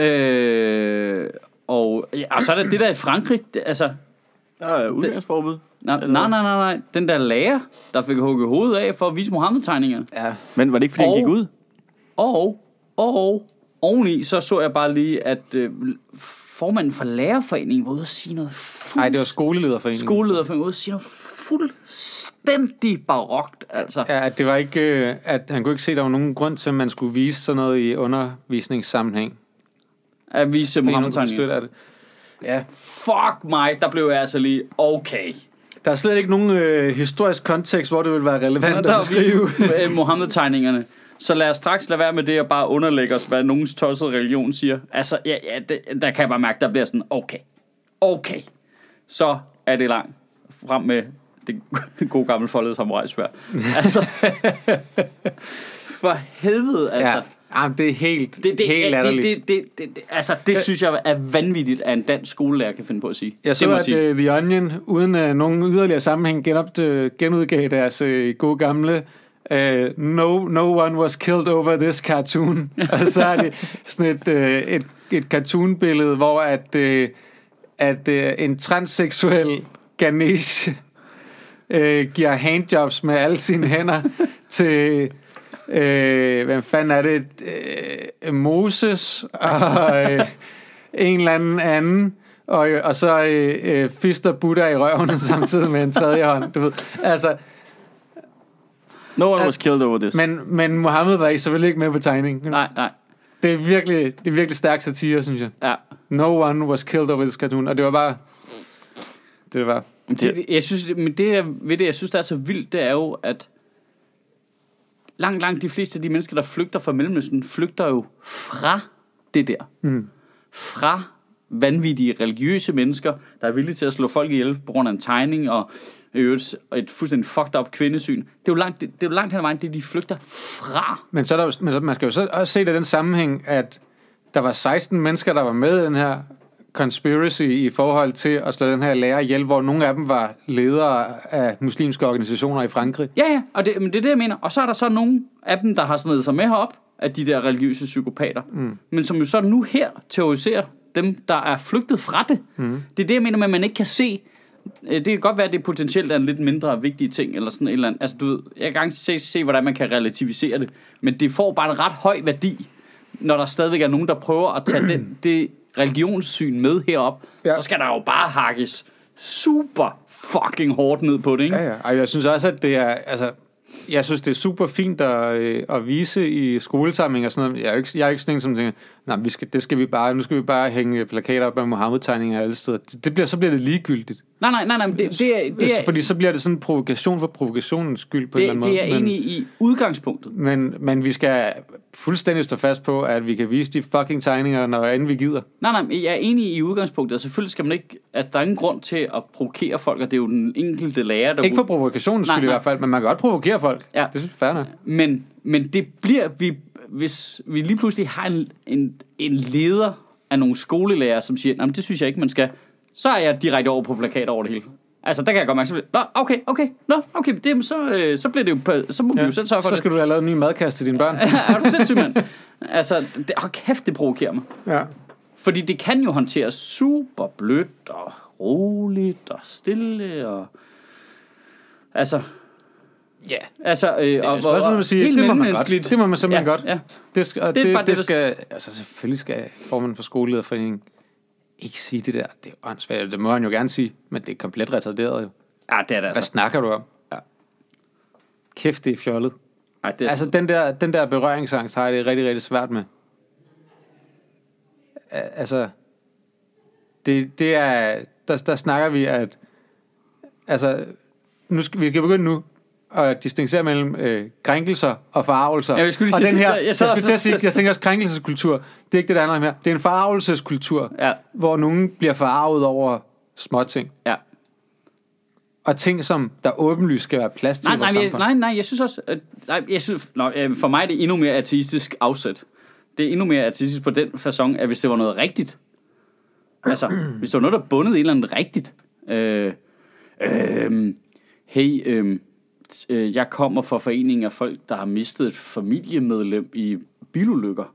Øh, og, ja, og så er der det der i Frankrig, det, altså, Der er udgangsforbud. nej, nej, nej, nej, nej, den der lærer, der fik hugget hovedet af for at vise Mohammed-tegningerne. Ja. Men var det ikke, fordi han Og- gik ud? Og, og oveni, så så jeg bare lige, at øh, formanden for lærerforeningen var ude og sige noget fuld... Nej, det var skolelederforeningen. skolelederforeningen var ude og sige noget fuldstændig barokt, altså. Ja. At det var ikke, øh, at han kunne ikke se, at der var nogen grund til, at man skulle vise sådan noget i undervisningssammenhæng. At vise støtte af det. Ja. Fuck mig, der blev jeg altså lige, okay. Der er slet ikke nogen øh, historisk kontekst, hvor det vil være relevant der at beskrive. er Mohammed-tegningerne. Så lad os straks lade være med det og bare underlægge os, hvad nogens tossede religion siger. Altså, ja, ja det, der kan jeg bare mærke, der bliver sådan, okay, okay, så er det langt frem med det, det gode gamle foldede samurajsvær. Altså, for helvede, altså. Ja. ja, det er helt, Det, det, helt det, latterligt. det, det, det, det, altså, det synes jeg er vanvittigt, at en dansk skolelærer kan finde på at sige. Jeg det så, må at sige. uh, The Onion, uden uh, nogen yderligere sammenhæng, genop, uh, genudgav deres uh, gode gamle uh, no, no one was killed over this cartoon. og så er det sådan et, uh, et, et cartoonbillede, hvor at, uh, at uh, en transseksuel Ganesh uh, giver handjobs med alle sine hænder til... Øh, hvem fanden er det? Øh, Moses og øh, en eller anden anden. Og, og så øh, øh, fister Buddha i røven samtidig med en tredje hånd. Du ved. Altså, No one was killed over this. men, men Mohammed var ikke selvfølgelig ikke med på tegningen. Nej, nej, Det er virkelig, det er virkelig stærk satire, synes jeg. ja. No one was killed over this cartoon. Og det var bare... Det var... Det, jeg synes, det, men det ved det, jeg synes, der er så vildt, det er jo, at langt, langt de fleste af de mennesker, der flygter fra Mellemøsten, flygter jo fra det der. Mm. Fra vanvittige religiøse mennesker, der er villige til at slå folk ihjel på grund af en tegning og i øvrigt et fuldstændig fucked up kvindesyn. Det er jo langt, det, det er jo langt hen ad vejen, det de flygter fra. Men, så er der, men så- man skal jo så også se det i den sammenhæng, at der var 16 mennesker, der var med i den her conspiracy i forhold til at slå den her lærer ihjel, hvor nogle af dem var ledere af muslimske organisationer i Frankrig. Ja, ja, og det, men det er det, jeg mener. Og så er der så nogle af dem, der har snedet sig med herop, af de der religiøse psykopater. Mm. Men som jo så nu her terroriserer dem, der er flygtet fra det. Mm. Det er det, jeg mener med, at man ikke kan se. Øh, Det kan godt være, at det potentielt er en lidt mindre vigtig ting, eller sådan et eller andet. Altså, du ved, jeg kan se, se, hvordan man kan relativisere det. Men det får bare en ret høj værdi, når der stadigvæk er nogen, der prøver at tage den, det religionssyn med herop. Ja. Så skal der jo bare hakkes super fucking hårdt ned på det, ikke? Ja, ja. Og jeg synes også, at det er, altså, jeg synes, det er super fint at, øh, at vise i skolesamling og sådan noget. Jeg er jo ikke, jeg er ikke sådan en, som tænker, nej, vi skal, det skal vi bare, nu skal vi bare hænge plakater op med Mohammed-tegninger alle steder. Det, det bliver, så bliver det ligegyldigt. Nej, nej, nej, nej, det, det, er, det, er, Fordi så bliver det sådan en provokation for provokationens skyld på en eller det, anden det er måde. enig i udgangspunktet. men, men vi skal fuldstændig stå fast på, at vi kan vise de fucking tegninger, når end vi gider. Nej, nej, jeg er enig i udgangspunktet, og selvfølgelig skal man ikke, altså der er ingen grund til at provokere folk, og det er jo den enkelte lærer, der... Ikke for provokationens Nej, skyld i nej. hvert fald, men man kan godt provokere folk. Ja. Det synes jeg er fair nok. Men, men det bliver, vi, hvis vi lige pludselig har en, en, en leder af nogle skolelærer, som siger, nej, det synes jeg ikke, man skal, så er jeg direkte over på plakater over det hele. Altså, der kan jeg godt mærke, så Nå, okay, okay, nå, okay, det, så, øh, så bliver det jo, så må vi jo selv sørge for så det. skal du have lavet en ny madkasse til dine børn. er du sindssyg, mand? Altså, det, hold kæft, det provokerer mig. ja. Fordi det kan jo håndteres super blødt og roligt og stille og... Altså... Ja. Altså, øh, Det er og, spørgsmål, og- man siger, helt det må man godt. Det må man simpelthen ja, godt. Ja. Det skal, og Det det, det, det, skal, altså selvfølgelig skal formanden for skolelederforeningen ikke sige det der. Det er åndssvagt. Det må han jo gerne sige, men det er komplet retarderet jo. ja, det er det Hvad altså. snakker du om? Ja. Kæft, det er fjollet. Ej, det er Altså, den der, den der berøringsangst har jeg det rigtig, rigtig svært med. Altså, det, det er, der, der snakker vi, at, altså, nu skal, vi kan begynde nu at distinguere mellem øh, krænkelser og forarvelser. Ja, jeg skulle lige og sige- den her, jeg jeg, sad jeg, skulle sige, jeg tænker også krænkelseskultur. Det er ikke det, der handler om her. Det er en forarvelseskultur, Ja, hvor nogen bliver forarvet over småting. ja. Og ting, som der åbenlyst skal være plads til Nej, i nej, jeg, samfund. nej, nej, jeg synes også... Øh, nej, jeg synes, nå, øh, for mig er det endnu mere ateistisk afsæt. Det er endnu mere ateistisk på den façon, at hvis det var noget rigtigt, altså, hvis det var noget, der bundet et eller andet rigtigt, øh, øh, hey, øh, øh, jeg kommer fra foreningen af folk, der har mistet et familiemedlem i bilulykker.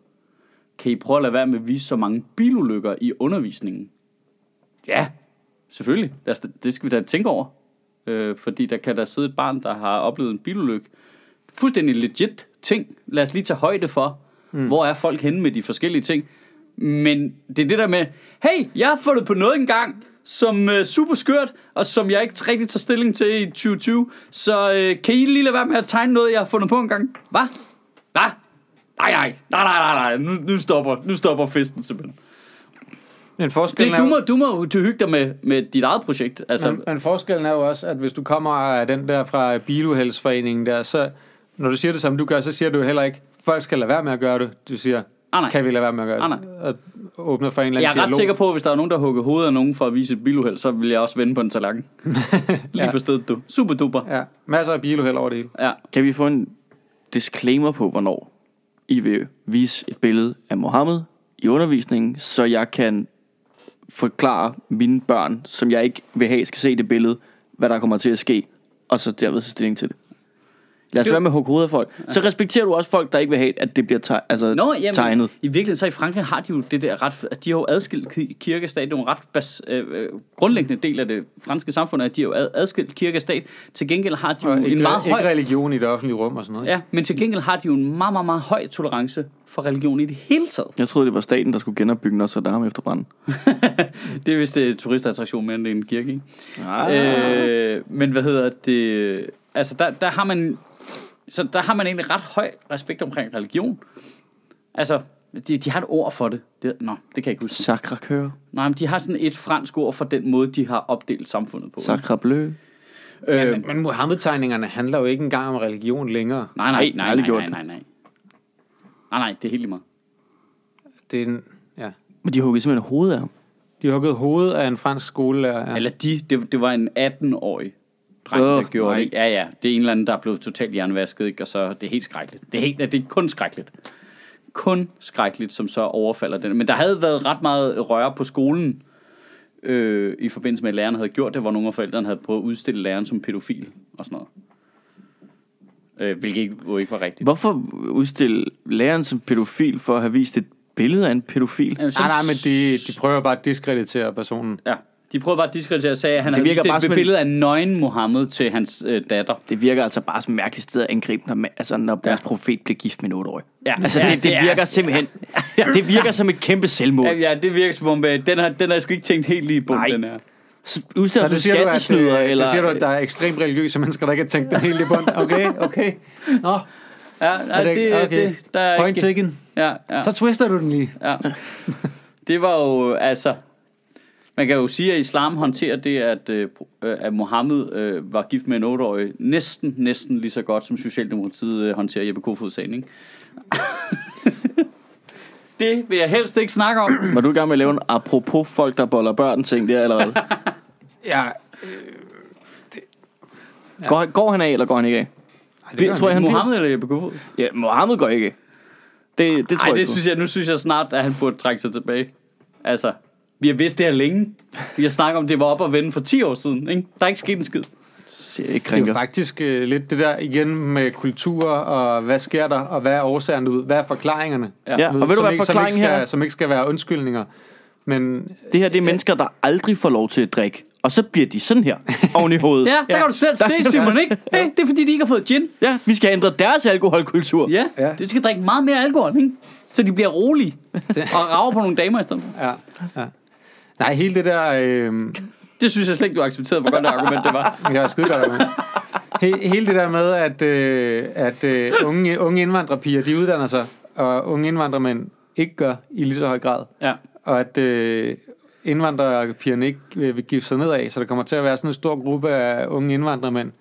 Kan I prøve at lade være med at vise så mange bilulykker i undervisningen? Ja, selvfølgelig. Lad os Det skal vi da tænke over. Øh, fordi der kan der sidde et barn, der har oplevet en bilulykke. Fuldstændig legit ting. Lad os lige tage højde for, mm. hvor er folk henne med de forskellige ting. Men det er det der med, hey, jeg har fundet på noget engang, som er super skørt, og som jeg ikke rigtig tager stilling til i 2020. Så øh, kan I lige lade være med at tegne noget, jeg har fundet på engang? Hvad? Hvad? Nej, nej, nej, nej, nej, nej. Nu, nu, stopper, nu stopper festen simpelthen. Men forskellen Det, du, må, du må hygge dig med, med dit eget projekt. Altså, Men, men forskellen er jo også, at hvis du kommer af den der fra Biluheldsforeningen der, så når du siger det samme du gør, så siger du heller ikke, folk skal lade være med at gøre det. Du siger, Ah, nej. kan vi lade være med at gøre Ah, det? Og åbner for en eller Jeg anden er ret dialog. sikker på, at hvis der er nogen, der hugger hovedet af nogen for at vise et biluheld, så vil jeg også vende på en tallerken. Lige Ja. på stedet, du. Super duper. Ja, masser af biluheld over det hele. Ja. Kan vi få en disclaimer på, hvornår I vil vise et billede af Mohammed i undervisningen, så jeg kan forklare mine børn, som jeg ikke vil have, skal se det billede, hvad der kommer til at ske, og så derved tage stilling til det. Lad os Det- være med at hugge hovedet af folk. Så respekterer du også folk, der ikke vil have, at det bliver teg- altså Nå, jamen, tegnet. i virkeligheden så i Frankrig har de jo det der ret, at de har jo adskilt ki- kirke og stat. Det er jo en ret bas, øh, øh, grundlæggende del af det franske samfund, at de har jo ad, adskilt kirke og stat. Til gengæld har de jo Og en ikke, meget ikke høj... religion i det offentlige rum og sådan noget. Ja, men til gengæld har de jo en meget, meget, meget høj tolerance for religion i det hele taget. Jeg troede, det var staten, der skulle genopbygge Notre Dame efter branden. Det er vist det turistattraktion mere end det er en kirke, ikke? Ah. Øh, men hvad hedder det? Altså, der, der har man... Så der har man egentlig ret høj respekt omkring religion. Altså, de, de har et ord for det. det. Nå, det kan jeg ikke huske. Sacre. Nej, men de har sådan et fransk ord for den måde, de har opdelt samfundet på. Sacre Bleu. Øh, Men, men Mohammed-tegningerne handler jo ikke engang om religion længere. nej, nej, nej, nej, nej, det. nej, nej. Nej, nej, det er helt lige meget. Det er en, ja. Men de huggede simpelthen hovedet af ham. De har hugget hovedet af en fransk skolelærer. Ja. Eller de, det, det var en 18-årig dreng, der Åh, gjorde nej. det. Ja, ja, det er en eller anden, der er blevet totalt hjernevasket, ikke? og så det er helt skrækkeligt. Det er, helt, det er kun skrækkeligt. Kun skrækkeligt, som så overfalder den. Men der havde været ret meget røre på skolen, øh, i forbindelse med, at læreren havde gjort det, hvor nogle af forældrene havde prøvet at udstille læreren som pædofil og sådan noget. Øh, hvilket ikke, jo ikke var rigtigt. Hvorfor udstille læreren som pædofil for at have vist et billede af en pædofil. Jamen, så- Nej, nej, men de, de prøver bare at diskreditere personen. Ja. De prøvede bare at diskreditere og sagde, at han Det havde virker vist bare et billede af nøgen Mohammed til hans øh, datter. Det virker altså bare som et mærkeligt sted at angribe, når, altså, når deres profet bliver gift med en 8-årig. Ja, Altså, ja, det, det er- virker simpelthen... Det virker som et kæmpe selvmål. Ja, ja, det virker som om, øh, den har, den har jeg sgu ikke tænkt helt lige på, Nej. den her. Udstedet Så som det siger, du, at, skattesnyder, eller... det siger du, at der er ekstremt religiøse mennesker, der ikke har tænkt den helt i bund. Okay, okay. Nå, Ja, ja det, det, okay. det, der er Point ikke, taken. ja, ja, Så twister du den lige. ja. Det var jo, altså... Man kan jo sige, at islam håndterer det, at, øh, øh, at Mohammed øh, var gift med en 8-årig, næsten, næsten lige så godt, som Socialdemokratiet øh, håndterer Jeppe Kofod-sagen, ikke? det vil jeg helst ikke snakke om. Var du i gang med at lave en apropos folk, der boller børn ting der allerede? Ja, Går, går han af, eller går han ikke af? det gør tror jeg, han bliver. Mohammed eller Jeppe Kofod? Ja, Mohammed går ikke af. Det, det tror Nej, jeg det ikke synes jeg, nu synes jeg snart, at han burde trække sig tilbage. Altså, vi har vidst det her længe. Vi har snakket om, det var op at vende for 10 år siden. Ikke? Der er ikke sket en skid. ikke Det er jo faktisk øh, lidt det der igen med kultur, og hvad sker der, og hvad er årsagen ud, hvad er forklaringerne? Ja. Ja, og ved du, som hvad ikke, som ikke forklaringen her skal, er? Som ikke skal være undskyldninger. Men Det her, det er mennesker, der aldrig får lov til at drikke. Og så bliver de sådan her, oven i hovedet. Ja, der Ja. kan du selv se, Simon, ikke? Hey, det er fordi, de ikke har fået gin. ja, vi skal have ændret deres alkoholkultur. Ja, Ja. de skal drikke meget mere alkohol, ikke? Så de bliver rolige og rager på nogle damer i stedet. ja, ja. Nej, hele det der... Øh, Det synes jeg slet ikke, du accepterede, hvor godt det argument det var. jeg er skide godt med. He, hele det der med, at, øh, at øh, unge, unge indvandrerpiger, de uddanner sig, og unge indvandrermænd ikke gør i lige så høj grad. Ja, Og at øh, indvandrerpigerne ikke øh, vil give sig nedad, så der kommer til at være sådan en stor gruppe af unge indvandrermænd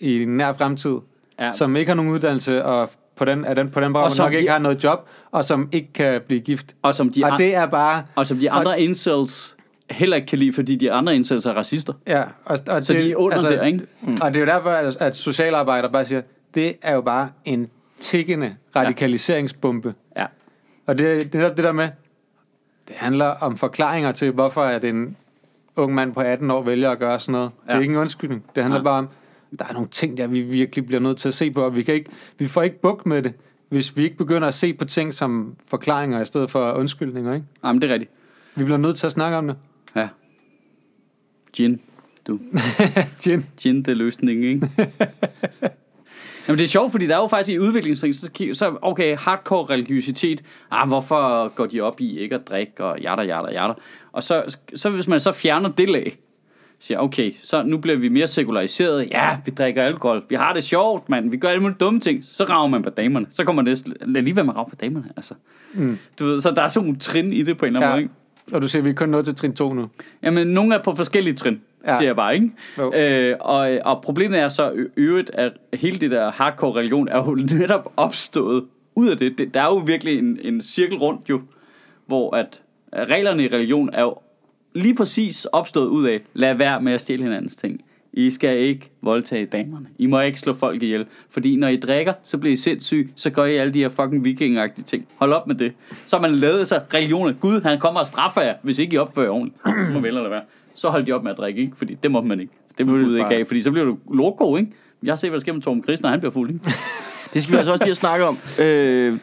i nær fremtid, ja. som ikke har nogen uddannelse, og på den, er den, på den Og baggrund nok de- ikke har noget job, og som ikke kan blive gift. Og som de, Og an- det er bare... og som de andre incels heller ikke kan lide, fordi de andre incels er racister. Ja, og, og Så de er under der, ikke? Mm. Og det er jo derfor, at, at socialarbejdere bare siger, det er jo bare en tikkende radikaliseringsbombe. Ja. Og det, det er det der med, det handler om forklaringer til, hvorfor at en ung mand på 18 år vælger at gøre sådan noget. Ja. Det er Ja. ikke en undskyldning. Det handler Nej. bare om, der er nogle ting, der vi virkelig bliver nødt til at se på, og vi, kan ikke, vi får ikke bukt med det, hvis vi ikke begynder at se på ting som forklaringer i stedet for undskyldninger. Ikke? Jamen, det er rigtigt. Vi bliver nødt til at snakke om det. Ja. Gin. Du. Gin. Gin, det er løsningen, ikke? Jamen, det er sjovt, fordi der er jo faktisk i udviklingsring, så, okay, hardcore religiøsitet, ah, hvorfor går de op i ikke at drikke, og jada, jada, jada. Og så, så hvis man så fjerner det lag, siger, okay, så nu bliver vi mere sekulariseret, ja, vi drikker alkohol, vi har det sjovt, mand, vi gør alle mulige dumme ting, så rager man på damerne, så kommer det, lige være med at rage på damerne, altså. Mm. Du ved, så der er sådan nogle trin i det på en eller anden Ja. måde, ikke? Og du siger, vi er kun nået til trin 2 nu. Jamen, nogle er på forskellige trin, ja. Siger jeg bare, ikke? Jo. Øh, og, og problemet er så øvrigt, at hele det der hardcore religion er jo netop opstået ud af det. det der er jo virkelig en, en cirkel rundt jo, hvor at, at reglerne i religion er jo lige præcis opstået ud af, lad være med at stjæle hinandens ting. I skal ikke voldtage damerne. I må ikke slå folk ihjel. Fordi når I drikker, så bliver I sindssyge. Så gør I alle de her fucking vikingagtige ting. Hold op med det. Så man lavet sig religioner. Gud, han kommer og straffer jer, hvis ikke I opfører jer ordentligt. må vel eller være. Så hold de op med at drikke, ikke? Fordi det må man ikke. Det må det Gud ikke have, fordi så bliver du loco, ikke? Jeg set, hvad der sker med Torben Chris, når han bliver fuld, ikke? Det skal vi altså også lige have snakket om. Øh,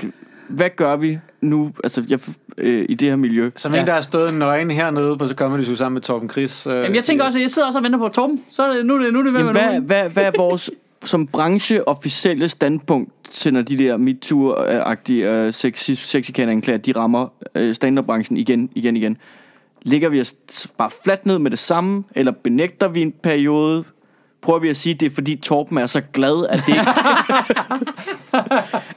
hvad gør vi nu altså, jeg, øh, i det her miljø? Som Ja. en, der har stået nøgen hernede på så Comedy Zoo sammen med Torben Chris. Øh, Jamen, jeg tænker også, at jeg sidder også og venter på Torben. Så er det, nu er det, nu er det ved Jamen, hvad, nu, hvad, hvad er vores som branche officielle standpunkt til, når de der MeToo-agtige uh, sexikaner de rammer uh, stand-up-branchen igen, igen, igen? Ligger vi os bare fladt ned med det samme, eller benægter vi en periode? Prøver vi at sige, at det er fordi Torben er så glad, at det ikke,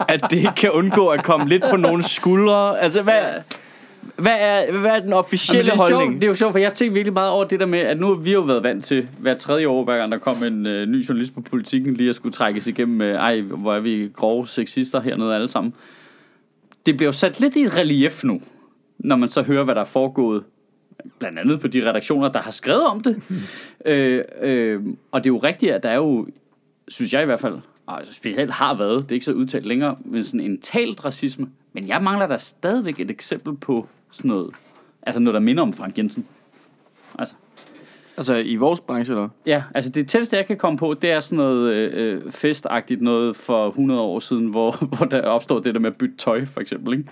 at det ikke kan undgå at komme lidt på nogle skuldre? Altså, hvad, hvad, er, hvad er den Jamen, officielle det, er sjovt, holdning? det er jo sjovt, for jeg tænker virkelig meget over det der med, at nu har vi jo været vant til hver tredje år, hver gang der kom en øh, ny journalist på politikken, lige at skulle trækkes igennem, øh, ej, hvor er vi grove sexister hernede alle sammen. Det bliver jo sat lidt i et relief nu, når man så hører, hvad der er foregået, blandt andet på de redaktioner, der har skrevet om det. øh, øh, og det er jo rigtigt, at der er jo, synes jeg i hvert fald, og altså specielt har været, det er ikke så udtalt længere, men sådan en talt racisme. Men jeg mangler der stadigvæk et eksempel på sådan noget, altså noget, der minder om Frank Jensen. Altså, Altså, i vores branche, eller? ja, altså det tætteste, jeg kan komme på, det er sådan noget øh, øh, festagtigt noget for 100 år siden, hvor, hvor der opstod det der med at bytte tøj, for eksempel, ikke?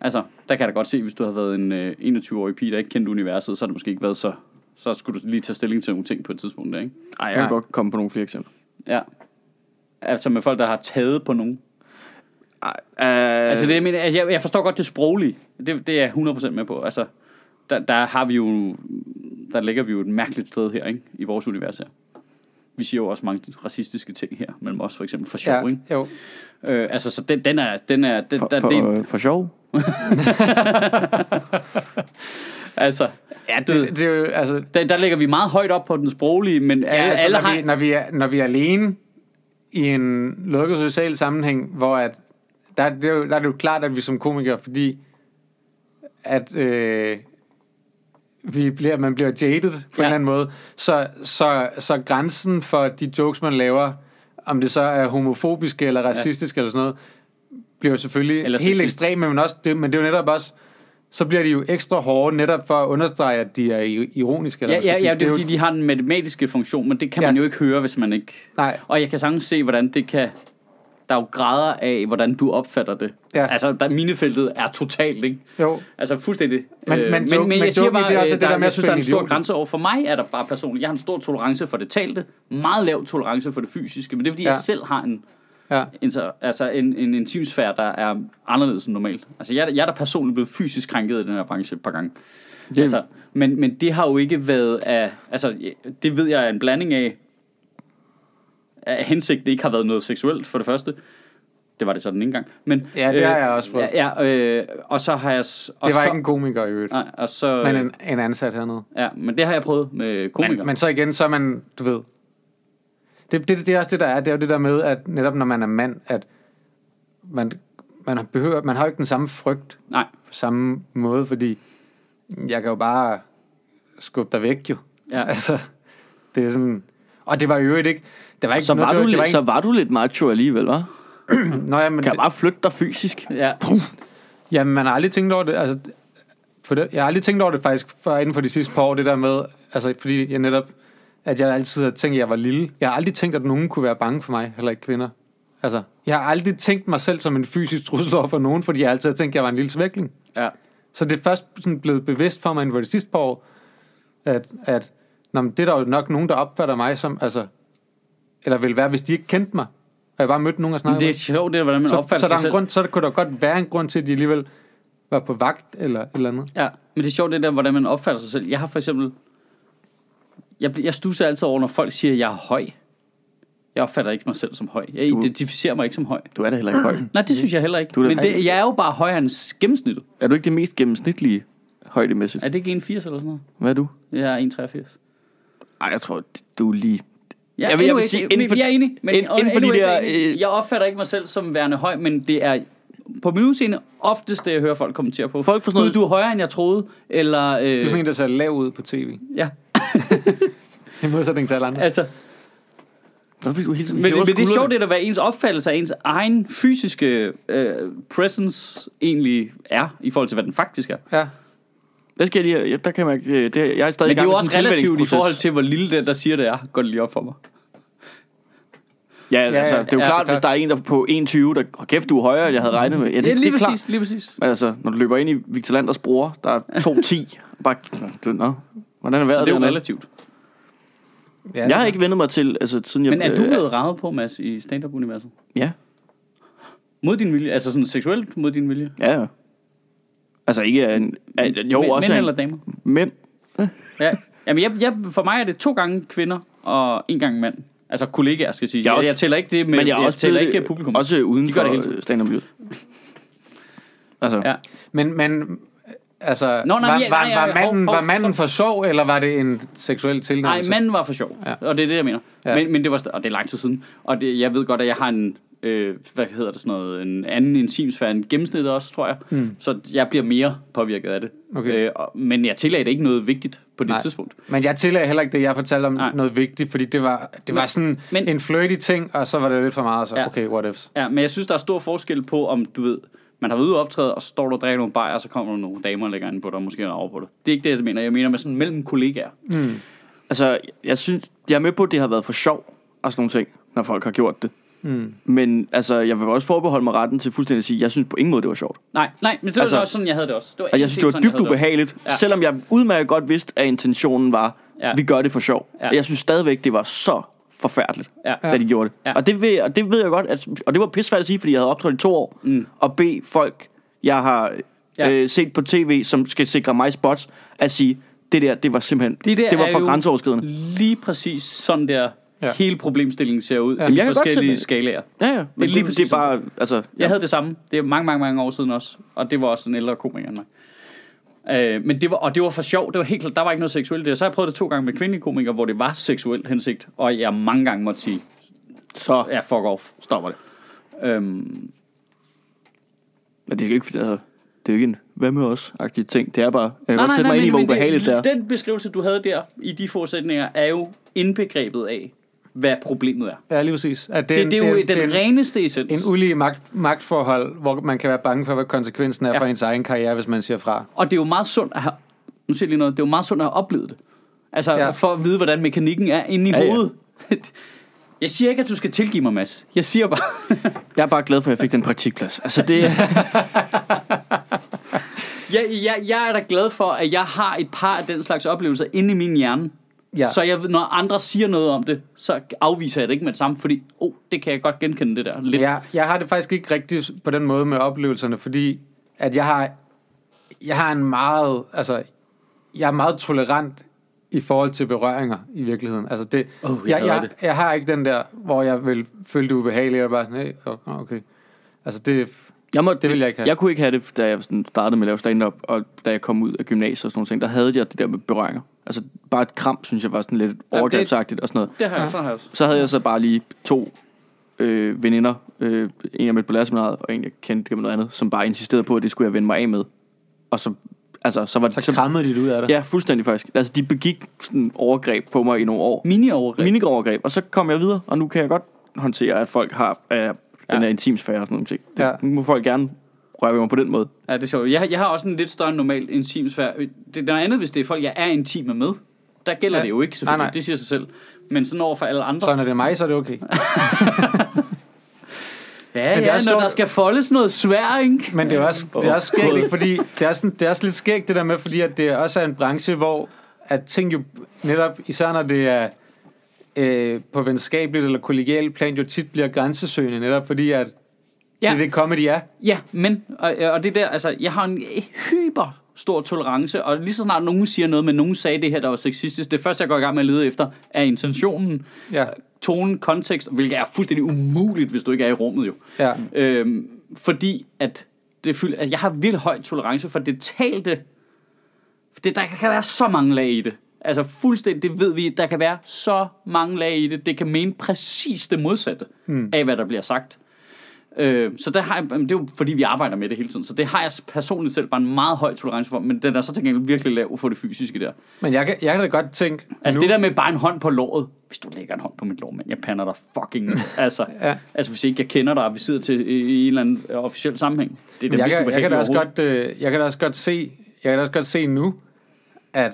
Altså, der kan jeg da godt se, hvis du havde været en øh, 21-årig pige, der ikke kendte universet, så har det måske ikke været så... Så skulle du lige tage stilling til nogle ting på et tidspunkt, der, ikke? Ej, jeg kan godt komme på nogle flere eksempler. Ja. Altså med folk, der har taget på nogen. Ej, øh, altså det, jeg, mener, altså, jeg, jeg forstår godt det sproglige. Det, det er jeg 100% med på. Altså, der, der har vi jo... Der ligger vi jo et mærkeligt sted her, ikke? I vores univers her. Vi siger jo også mange racistiske ting her, mellem os for eksempel, for sjov, Ja, ikke? jo. Øh, altså, så den, den er... Den er den, for, der, for, det, for sjov. altså, Ja, det, det jo, altså, der, der ligger vi meget højt op på den sproglige, men Ja, alle, altså, alle når, har... vi, når, vi er, når vi er alene i en lukket social sammenhæng, hvor at, der, det er jo, der er det jo klart, at vi som komikere, fordi at øh, vi bliver, man bliver jaded på ja. en eller anden måde, så, så, så grænsen for de jokes, man laver, om det så er homofobiske eller racistiske ja. eller sådan noget, bliver jo selvfølgelig Eller helt ekstreme, men, også det, men det er jo netop også, så bliver de jo ekstra hårde, netop for at understrege, at de er ironiske. Eller Ja, ja, ja, det er jo- fordi, de har den matematiske funktion, men det kan Ja. man jo ikke høre, hvis man ikke... Nej. Og jeg kan sagtens se, hvordan det kan... Der er jo grader af, hvordan du opfatter det. Ja. Altså, der, minefeltet er totalt, ikke? Jo, Altså, fuldstændig. Men- Øh, men men, joke- men men jeg siger bare, det er også øh, det der der, med jeg synes, der er en stor grænse over. For mig er der bare personligt, jeg har en stor tolerance for det talte, meget lav tolerance for det fysiske, men det er fordi, Ja. jeg selv har en, ja. inter, altså en, en intimsfære, der er anderledes end normalt. Altså, jeg, jeg er da personligt blevet fysisk krænket i den her branche et par gange. Det- Altså, men, men det har jo ikke været af, altså, det ved jeg er en blanding af, af hensigt, det ikke har været noget seksuelt, for det første. Det var det så den ene gang. Men, Ja, det har jeg også prøvet. Ja, øh, og så har jeg... Og Det var så, ikke en komiker i øvrigt, Nej, og så... men en, en ansat hernede. Ja, men det har jeg prøvet med komikere. Men, men så igen, så er man, du ved, det, det, det er også det, der er. Det er jo det der med, at netop når man er mand, at man, man, behøver, man har jo ikke den samme frygt Nej, på samme måde, fordi jeg kan jo bare skubbe dig væk jo. Ja. Altså, det er sådan... Og det var øvrigt ikke... Det var ikke Så var, noget, du, det var, lidt, det så var var du lidt macho alligevel, hva'? ikke, Nå, ja, men Kan det, bare flytte dig fysisk? ja. Jamen, man har aldrig tænkt over det. Altså, på det, jeg har aldrig tænkt over det faktisk for inden for de sidste par år, det der med, altså, fordi jeg netop, at jeg altid har tænkt, at jeg var lille. Jeg har aldrig tænkt, at nogen kunne være bange for mig, heller ikke kvinder. Altså, jeg har aldrig tænkt mig selv som en fysisk trussel over for nogen, fordi jeg altid har tænkt, at jeg var en lille svækling. ja. Så det er først sådan blevet bevidst for mig inden for de sidste par år, at, at nå, men det er der jo nok nogen, der opfatter mig som, altså, eller vil være, hvis de ikke kendte mig, og jeg bare mødte nogen og snakkede det er sjovt, det er, hvordan man så, opfatter så, der sig er en selv. grund, så kunne der godt være en grund til, at de alligevel var på vagt, eller et eller andet. Ja, men det er sjovt, det der, hvordan man opfatter sig selv. Jeg har for eksempel... Jeg, jeg stusser altid over, når folk siger, at jeg er høj. Jeg opfatter ikke mig selv som høj. Jeg Du- identificerer mig ikke som høj. Du er da heller ikke høj. Nej, det synes jeg heller ikke. Du er Men det, jeg er jo bare højere end gennemsnittet. Er du ikke det mest gennemsnitlige højdemæssigt? Er det ikke 1,80 eller sådan noget? Hvad er du? Jeg er 1,83. Ej, jeg tror, du er lige... Jeg, Jeg vil- jeg vil sige, ikke- inden for- jeg er enig, men inden- inden for de der, øh, Jeg opfatter ikke mig selv som værende høj, men det er på min udseende oftest det, jeg hører folk kommentere på. Folk sådan Gud, noget- du er højere, end jeg troede. Eller, øh, Du er sådan en, der ser lav ud på tv. ja, I modsætning til alle andre. altså, Nå, du hele tiden Men, men det er sjovt, det er, hvad ens opfattelse af ens egen fysiske øh, presence egentlig er, i forhold til, hvad den faktisk er. Ja. Der skal jeg lige... Der kan man ikke... Det, jeg er stadig Men det er jo også relativt i forhold til, hvor lille den, der siger det er, går det lige op for mig. Ja, Ja, altså, ja, det er jo ja, klart, er hvis der er en, der er på 1,20, der... Hold kæft, du er højere, end jeg havde regnet med. Ja, det, Ja, lige det er klart. præcis, lige præcis. Men altså, når du løber ind i Victor Landers bror, der er 2,10. bare... Nå, Nå, hvordan er Så vejret det er jo relativt. ja Jeg har ikke vendt mig til, altså siden jeg... Men er du øh, blevet ravet på, Mads, i stand-up-universet? Ja, Mod din vilje? Altså sådan seksuelt mod din vilje? ja, ja. Altså ikke en... en jo, Mænd- også Mænd eller damer? Mænd. Ja. Jamen, jeg, jeg, for mig er det to gange kvinder og en gang mand. Altså kollegaer, skal jeg sige. Jeg er Jeg, også- jeg tæller ikke det med, Men jeg jeg også tæller ikke det- publikum. Også uden De gør det hele stand-up livet. Altså, Ja. Men, men altså, Nå, nej, var, ja, var, nej, ja, var, manden, hov, hov, var manden for sjov, eller var det en seksuel Nej, tilnærmelse? manden var for sjov. Ja. Og det er det, jeg mener. Ja. Men, men det var, og det er lang tid siden. Og det, jeg ved godt, at jeg har en, øh, hvad hedder det sådan noget, en anden intimsfære end gennemsnittet også, tror jeg. Mm. Så jeg bliver mere påvirket af det. Okay. Øh, og, men jeg tillagde det ikke noget vigtigt på det Nej. tidspunkt. Men jeg tillagde heller ikke det, jeg fortalte om Nej. noget vigtigt, fordi det var, det var sådan men- en flirty ting, og så var det lidt for meget, så Ja. okay, what ifs. Ja, men jeg synes, der er stor forskel på, om du ved, man har været ude og optræde, og så står du og drikker nogle bajer, og så kommer der nogle damer og lægger ind på dig, og måske rager på dig. Det er ikke det, jeg mener. Jeg mener med sådan mellem kollegaer. Mm. altså, jeg synes, jeg er med på, at det har været for sjov og sådan nogle ting, når folk har gjort det. Mm. Men altså, jeg vil også forbeholde mig retten til fuldstændig at sige, at jeg synes på ingen måde, det var sjovt. Nej, nej, men det var Altså- også sådan, jeg havde det også. Det var Og jeg synes, det var sådan, dybt ubehageligt, Ja. selvom jeg udmærket godt vidste, at intentionen var, Ja. vi gør det for sjov. Ja. Og Jeg synes stadigvæk, det var så forfærdeligt, Ja. da de gjorde det. Ja. Og, det ved, og det ved jeg godt, at, og det var pissefærdigt at sige, fordi jeg havde optrådt i to år, Mm. og bede folk, jeg har Ja. øh, set på tv, som skal sikre mig spots, at sige, det der, det var simpelthen, Det der det var for jo- grænseoverskridende. Lige præcis sådan der Ja. ja. hele problemstillingen ser ud Ja. ja. Jamen, i jeg forskellige skalaer. Ja, ja. Men lige det, det, præcis er bare, altså, Jeg havde det samme. Det er mange, mange, mange år siden også. Og det var også en ældre komiker end mig. Øh, men det var, og det var for sjov. Det var helt klart, der var ikke noget seksuelt i det. Så har jeg prøvet det to gange med kvindelige komikere, hvor det var seksuelt hensigt. Og jeg mange gange måtte sige, så ja, fuck off, stopper det. Øhm, Men det er jo ikke, altså, det er jo ikke en, hvad med os-agtig ting. Det er bare, jeg kan godt sætte mig ind i, hvor ubehageligt det er. Den beskrivelse, du havde der i de forudsætninger, er jo indbegrebet af, hvad problemet er. Ja, lige præcis. At Det, en- det, er jo en- den en- reneste essens. En ulige magt, magtforhold, hvor man kan være bange for, hvad konsekvensen er Ja. for ens egen karriere, hvis man siger fra. Og det er jo meget sundt at have, nu siger jeg lige noget, det er jo meget sundt at have oplevet det. Altså Ja. for at vide, hvordan mekanikken er inde i Ja, ja, ja. hovedet. Jeg siger ikke, at du skal tilgive mig, Mads. Jeg siger bare, Jeg er bare glad for, at jeg fik den praktikplads. Altså, det jeg, jeg, jeg er da glad for, at jeg har et par af den slags oplevelser inde i min hjerne. Ja. Ja. Så jeg, når andre siger noget om det, så afviser jeg det ikke med det samme, fordi, oh, det kan jeg godt genkende det der. Lidt. Jeg, jeg har det faktisk ikke rigtigt på den måde med oplevelserne, fordi at jeg har, jeg har en meget, altså, jeg er meget tolerant i forhold til berøringer i virkeligheden. Altså det, Åh, jeg jeg, jeg, det. jeg har ikke den der, hvor jeg vil føle det ubehageligt, og bare sådan, hey, oh, okay. Altså det, Jeg, må, Det vil jeg ikke have. Jeg kunne ikke have det, da jeg sådan startede med at lave stand-up, og da jeg kom ud af gymnasiet og sådan nogle ting, der havde jeg det der med berøringer. Altså, bare et kram, synes jeg var sådan lidt det- overgrebsagtigt og sådan noget. Det har jeg, Ja. så har jeg også. Så havde jeg så bare lige to øh, veninder, øh, en jeg mødte på lærerseminaret, og en jeg kendte gennem noget andet, som bare insisterede på, at det skulle jeg vende mig af med. Og så, altså, så var det... så krammede de det ud af dig. Ja, fuldstændig faktisk. Altså, de begik sådan overgreb på mig i nogle år. Mini-overgreb. Minikovergreb, og så kom jeg videre, og nu kan jeg godt håndtere, at folk har øh, den Ja. her intimsfære og sådan nogle ting. Det, Ja. Nu må folk gerne røre ved mig på den måde. Ja, det er sjovt. Jeg, jeg har også en lidt større normal intimsfære. Det er noget andet, hvis det er folk, jeg er intime med. Der gælder Ja. det jo ikke, selvfølgelig. Nej, nej. Det siger sig selv. Men sådan over for alle andre. Så når det er mig, så er det okay. ja, Men det ja, er når sjovt. der skal foldes noget svær, ikke? Men det er også, det er også skægt, ikke? fordi det er, sådan, det er også lidt skægt det der med, fordi at det også er en branche, hvor at ting jo netop, især når det er øh, på venskabeligt eller kollegialt plan, jo tit bliver grænsesøgende, netop fordi at ja. Det er det comedy er. Ja, men, og, og det der, altså, jeg har en hyper stor tolerance, og lige så snart nogen siger noget, men nogen sagde det her, der var sexistisk, det første, jeg går i gang med at lede efter, er intentionen, Ja, tonen, kontekst, hvilket er fuldstændig umuligt, hvis du ikke er i rummet jo. ja. Øhm, fordi at, det fyld, at jeg har virkelig høj tolerance for det talte. Det, der kan være så mange lag i det. Altså fuldstændig, det ved vi, der kan være så mange lag i det. Det kan mene præcis det modsatte Mm. af, hvad der bliver sagt. Øh, så der har jeg, det er jo fordi, vi arbejder med det hele tiden. Så det har jeg personligt selv bare en meget høj tolerance for. Men den er så til gengæld virkelig lav for det fysiske der. Men jeg kan, jeg kan da godt tænke Altså nu, det der med bare en hånd på låret. Hvis du lægger en hånd på mit lår, men jeg pander dig fucking. altså, Ja. altså hvis ikke jeg kender dig, og vi sidder til i, en eller anden officiel sammenhæng. Det er det jeg, kan, jeg, kan da også godt, øh, jeg kan da også godt se, jeg kan da også godt se nu, at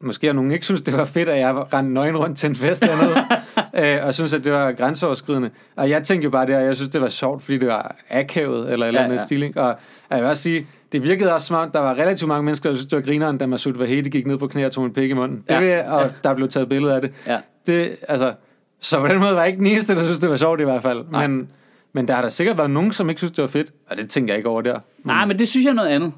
måske har nogen ikke synes, det var fedt, at jeg rendte nøgen rundt til en fest eller noget, øh, og synes, at det var grænseoverskridende. Og jeg tænkte jo bare det, og jeg synes, det var sjovt, fordi det var akavet, eller eller Ja, andet ja. stil? Og jeg vil også sige, det virkede også som om, der var relativt mange mennesker, der synes, det var grineren, da Masud Vahedi gik ned på knæ og tog en pik i munden. Det Ja. vil, og der blev taget billeder af det. Ja. det altså, så på den måde var jeg ikke den eneste, der synes, det var sjovt i hvert fald. Nej. Men, men der har der sikkert været nogen, som ikke synes, det var fedt, og det tænker jeg ikke over der. Nej, men det synes jeg er noget andet.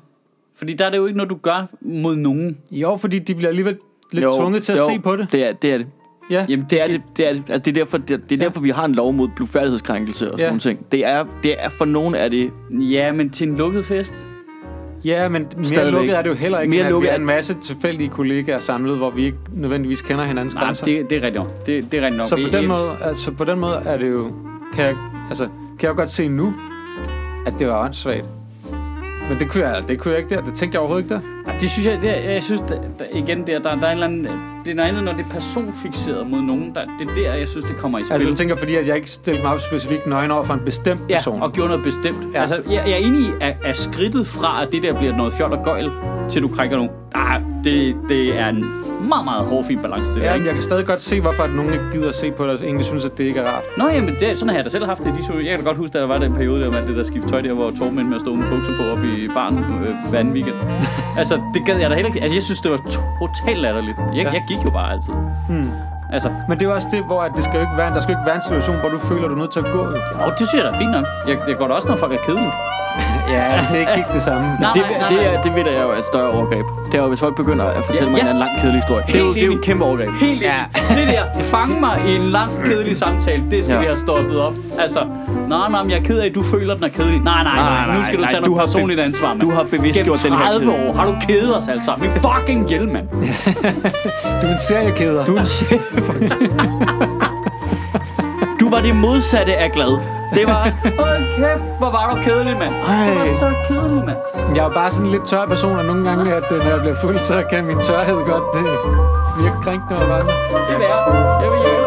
Fordi der er det jo ikke noget, du gør mod nogen. Jo, fordi de bliver alligevel lidt jo, tvunget til at jo, se på det. Det er det. Er det. Ja, Jamen, Det er det, det er det. Altså, det er derfor, det, det er derfor vi har en lov mod blufærdighedskrænkelse og sådan Ja. nogle ting. Det er, det er for nogen er det ja, men til en lukket fest. ja men mere Stadigvæk. lukket er det jo heller ikke, Mere at vi lukket er er- en masse tilfældige kollegaer samlet, hvor vi ikke nødvendigvis kender hinandens Nej, grænser. det, det er rigtigt nok. Det, det er rigtigt nok. Så på den måde, altså på den måde er det jo, kan jeg, altså, kan jeg jo godt se nu, at det var åndssvagt. Men det kunne jeg, det kunne jeg ikke der. Det tænkte jeg overhovedet ikke der. Det synes jeg, det er, jeg synes der, der, igen der, der, der er en eller anden, det er noget andet, når det er personfixeret mod nogen. Der, det er der, jeg synes, det kommer i spil. Altså, du tænker, fordi at jeg ikke stillede mig op specifikt nøgen over for en bestemt ja, person. og gjorde noget bestemt. Ja. Altså, jeg, jeg er enig i, at, at skridtet fra, at det der bliver noget fjol og gøjl, til du krænker nogen, ah, det, det er en meget, meget hård, fin balance, det der, Ja, ikke? men jeg kan stadig godt se, hvorfor at nogen ikke gider at se på det, og egentlig synes, at det ikke er rart. Nå, jamen, det, sådan har jeg da selv haft det. De, jeg kan da godt huske, at der var den periode, der var det der skift tøj der, hvor Torben endte med at stå med bukser på op i baren øh, hver anden weekend. altså, det gad jeg da heller ikke. Altså, jeg synes, det var totalt latterligt. Jeg, Ja. jeg gik jo bare altid. Hmm. Altså, Men det er jo også det, hvor at det skal jo ikke være, der skal jo ikke være en situation, hvor du føler, du er nødt til at gå. jo. det synes jeg da er fint nok. Jeg, jeg går da også, når folk er kedelige. Ja, det er ikke helt det samme. Nej, Det, nej, nej, det, nej. er, det ved jeg jo er et større overgreb. Det er jo, hvis folk begynder at fortælle Ja, mig ja. en lang, kedelig historie. Det er, jo, Helt det er jo et kæmpe overgreb. Helt ja. Det der, fang mig i en lang, kedelig samtale, det skal Ja. vi have stoppet op. Altså, nej, nej, men jeg er ked af, at du føler, den er kedelig. Nej, nej, nej, Nej, nej nu skal nej, du tage nej, du noget har personligt ansvar, mand. du har bevidst gjort den her 30 kedelig. år har du kedet os alle sammen. Vi fucking hjælp, mand. Du er en seriekæder. Du er en chef. Du var det modsatte af glad. Det var... Hold kæft, hvor var du kedelig, mand. Ej. Du var så kedelig, mand. Jeg er jo bare sådan en lidt tør person, og nogle gange, at øh, når jeg bliver fuld, så kan min tørhed godt øh, virke krænkende over andre. Det er værd. Jeg vil hjælpe det.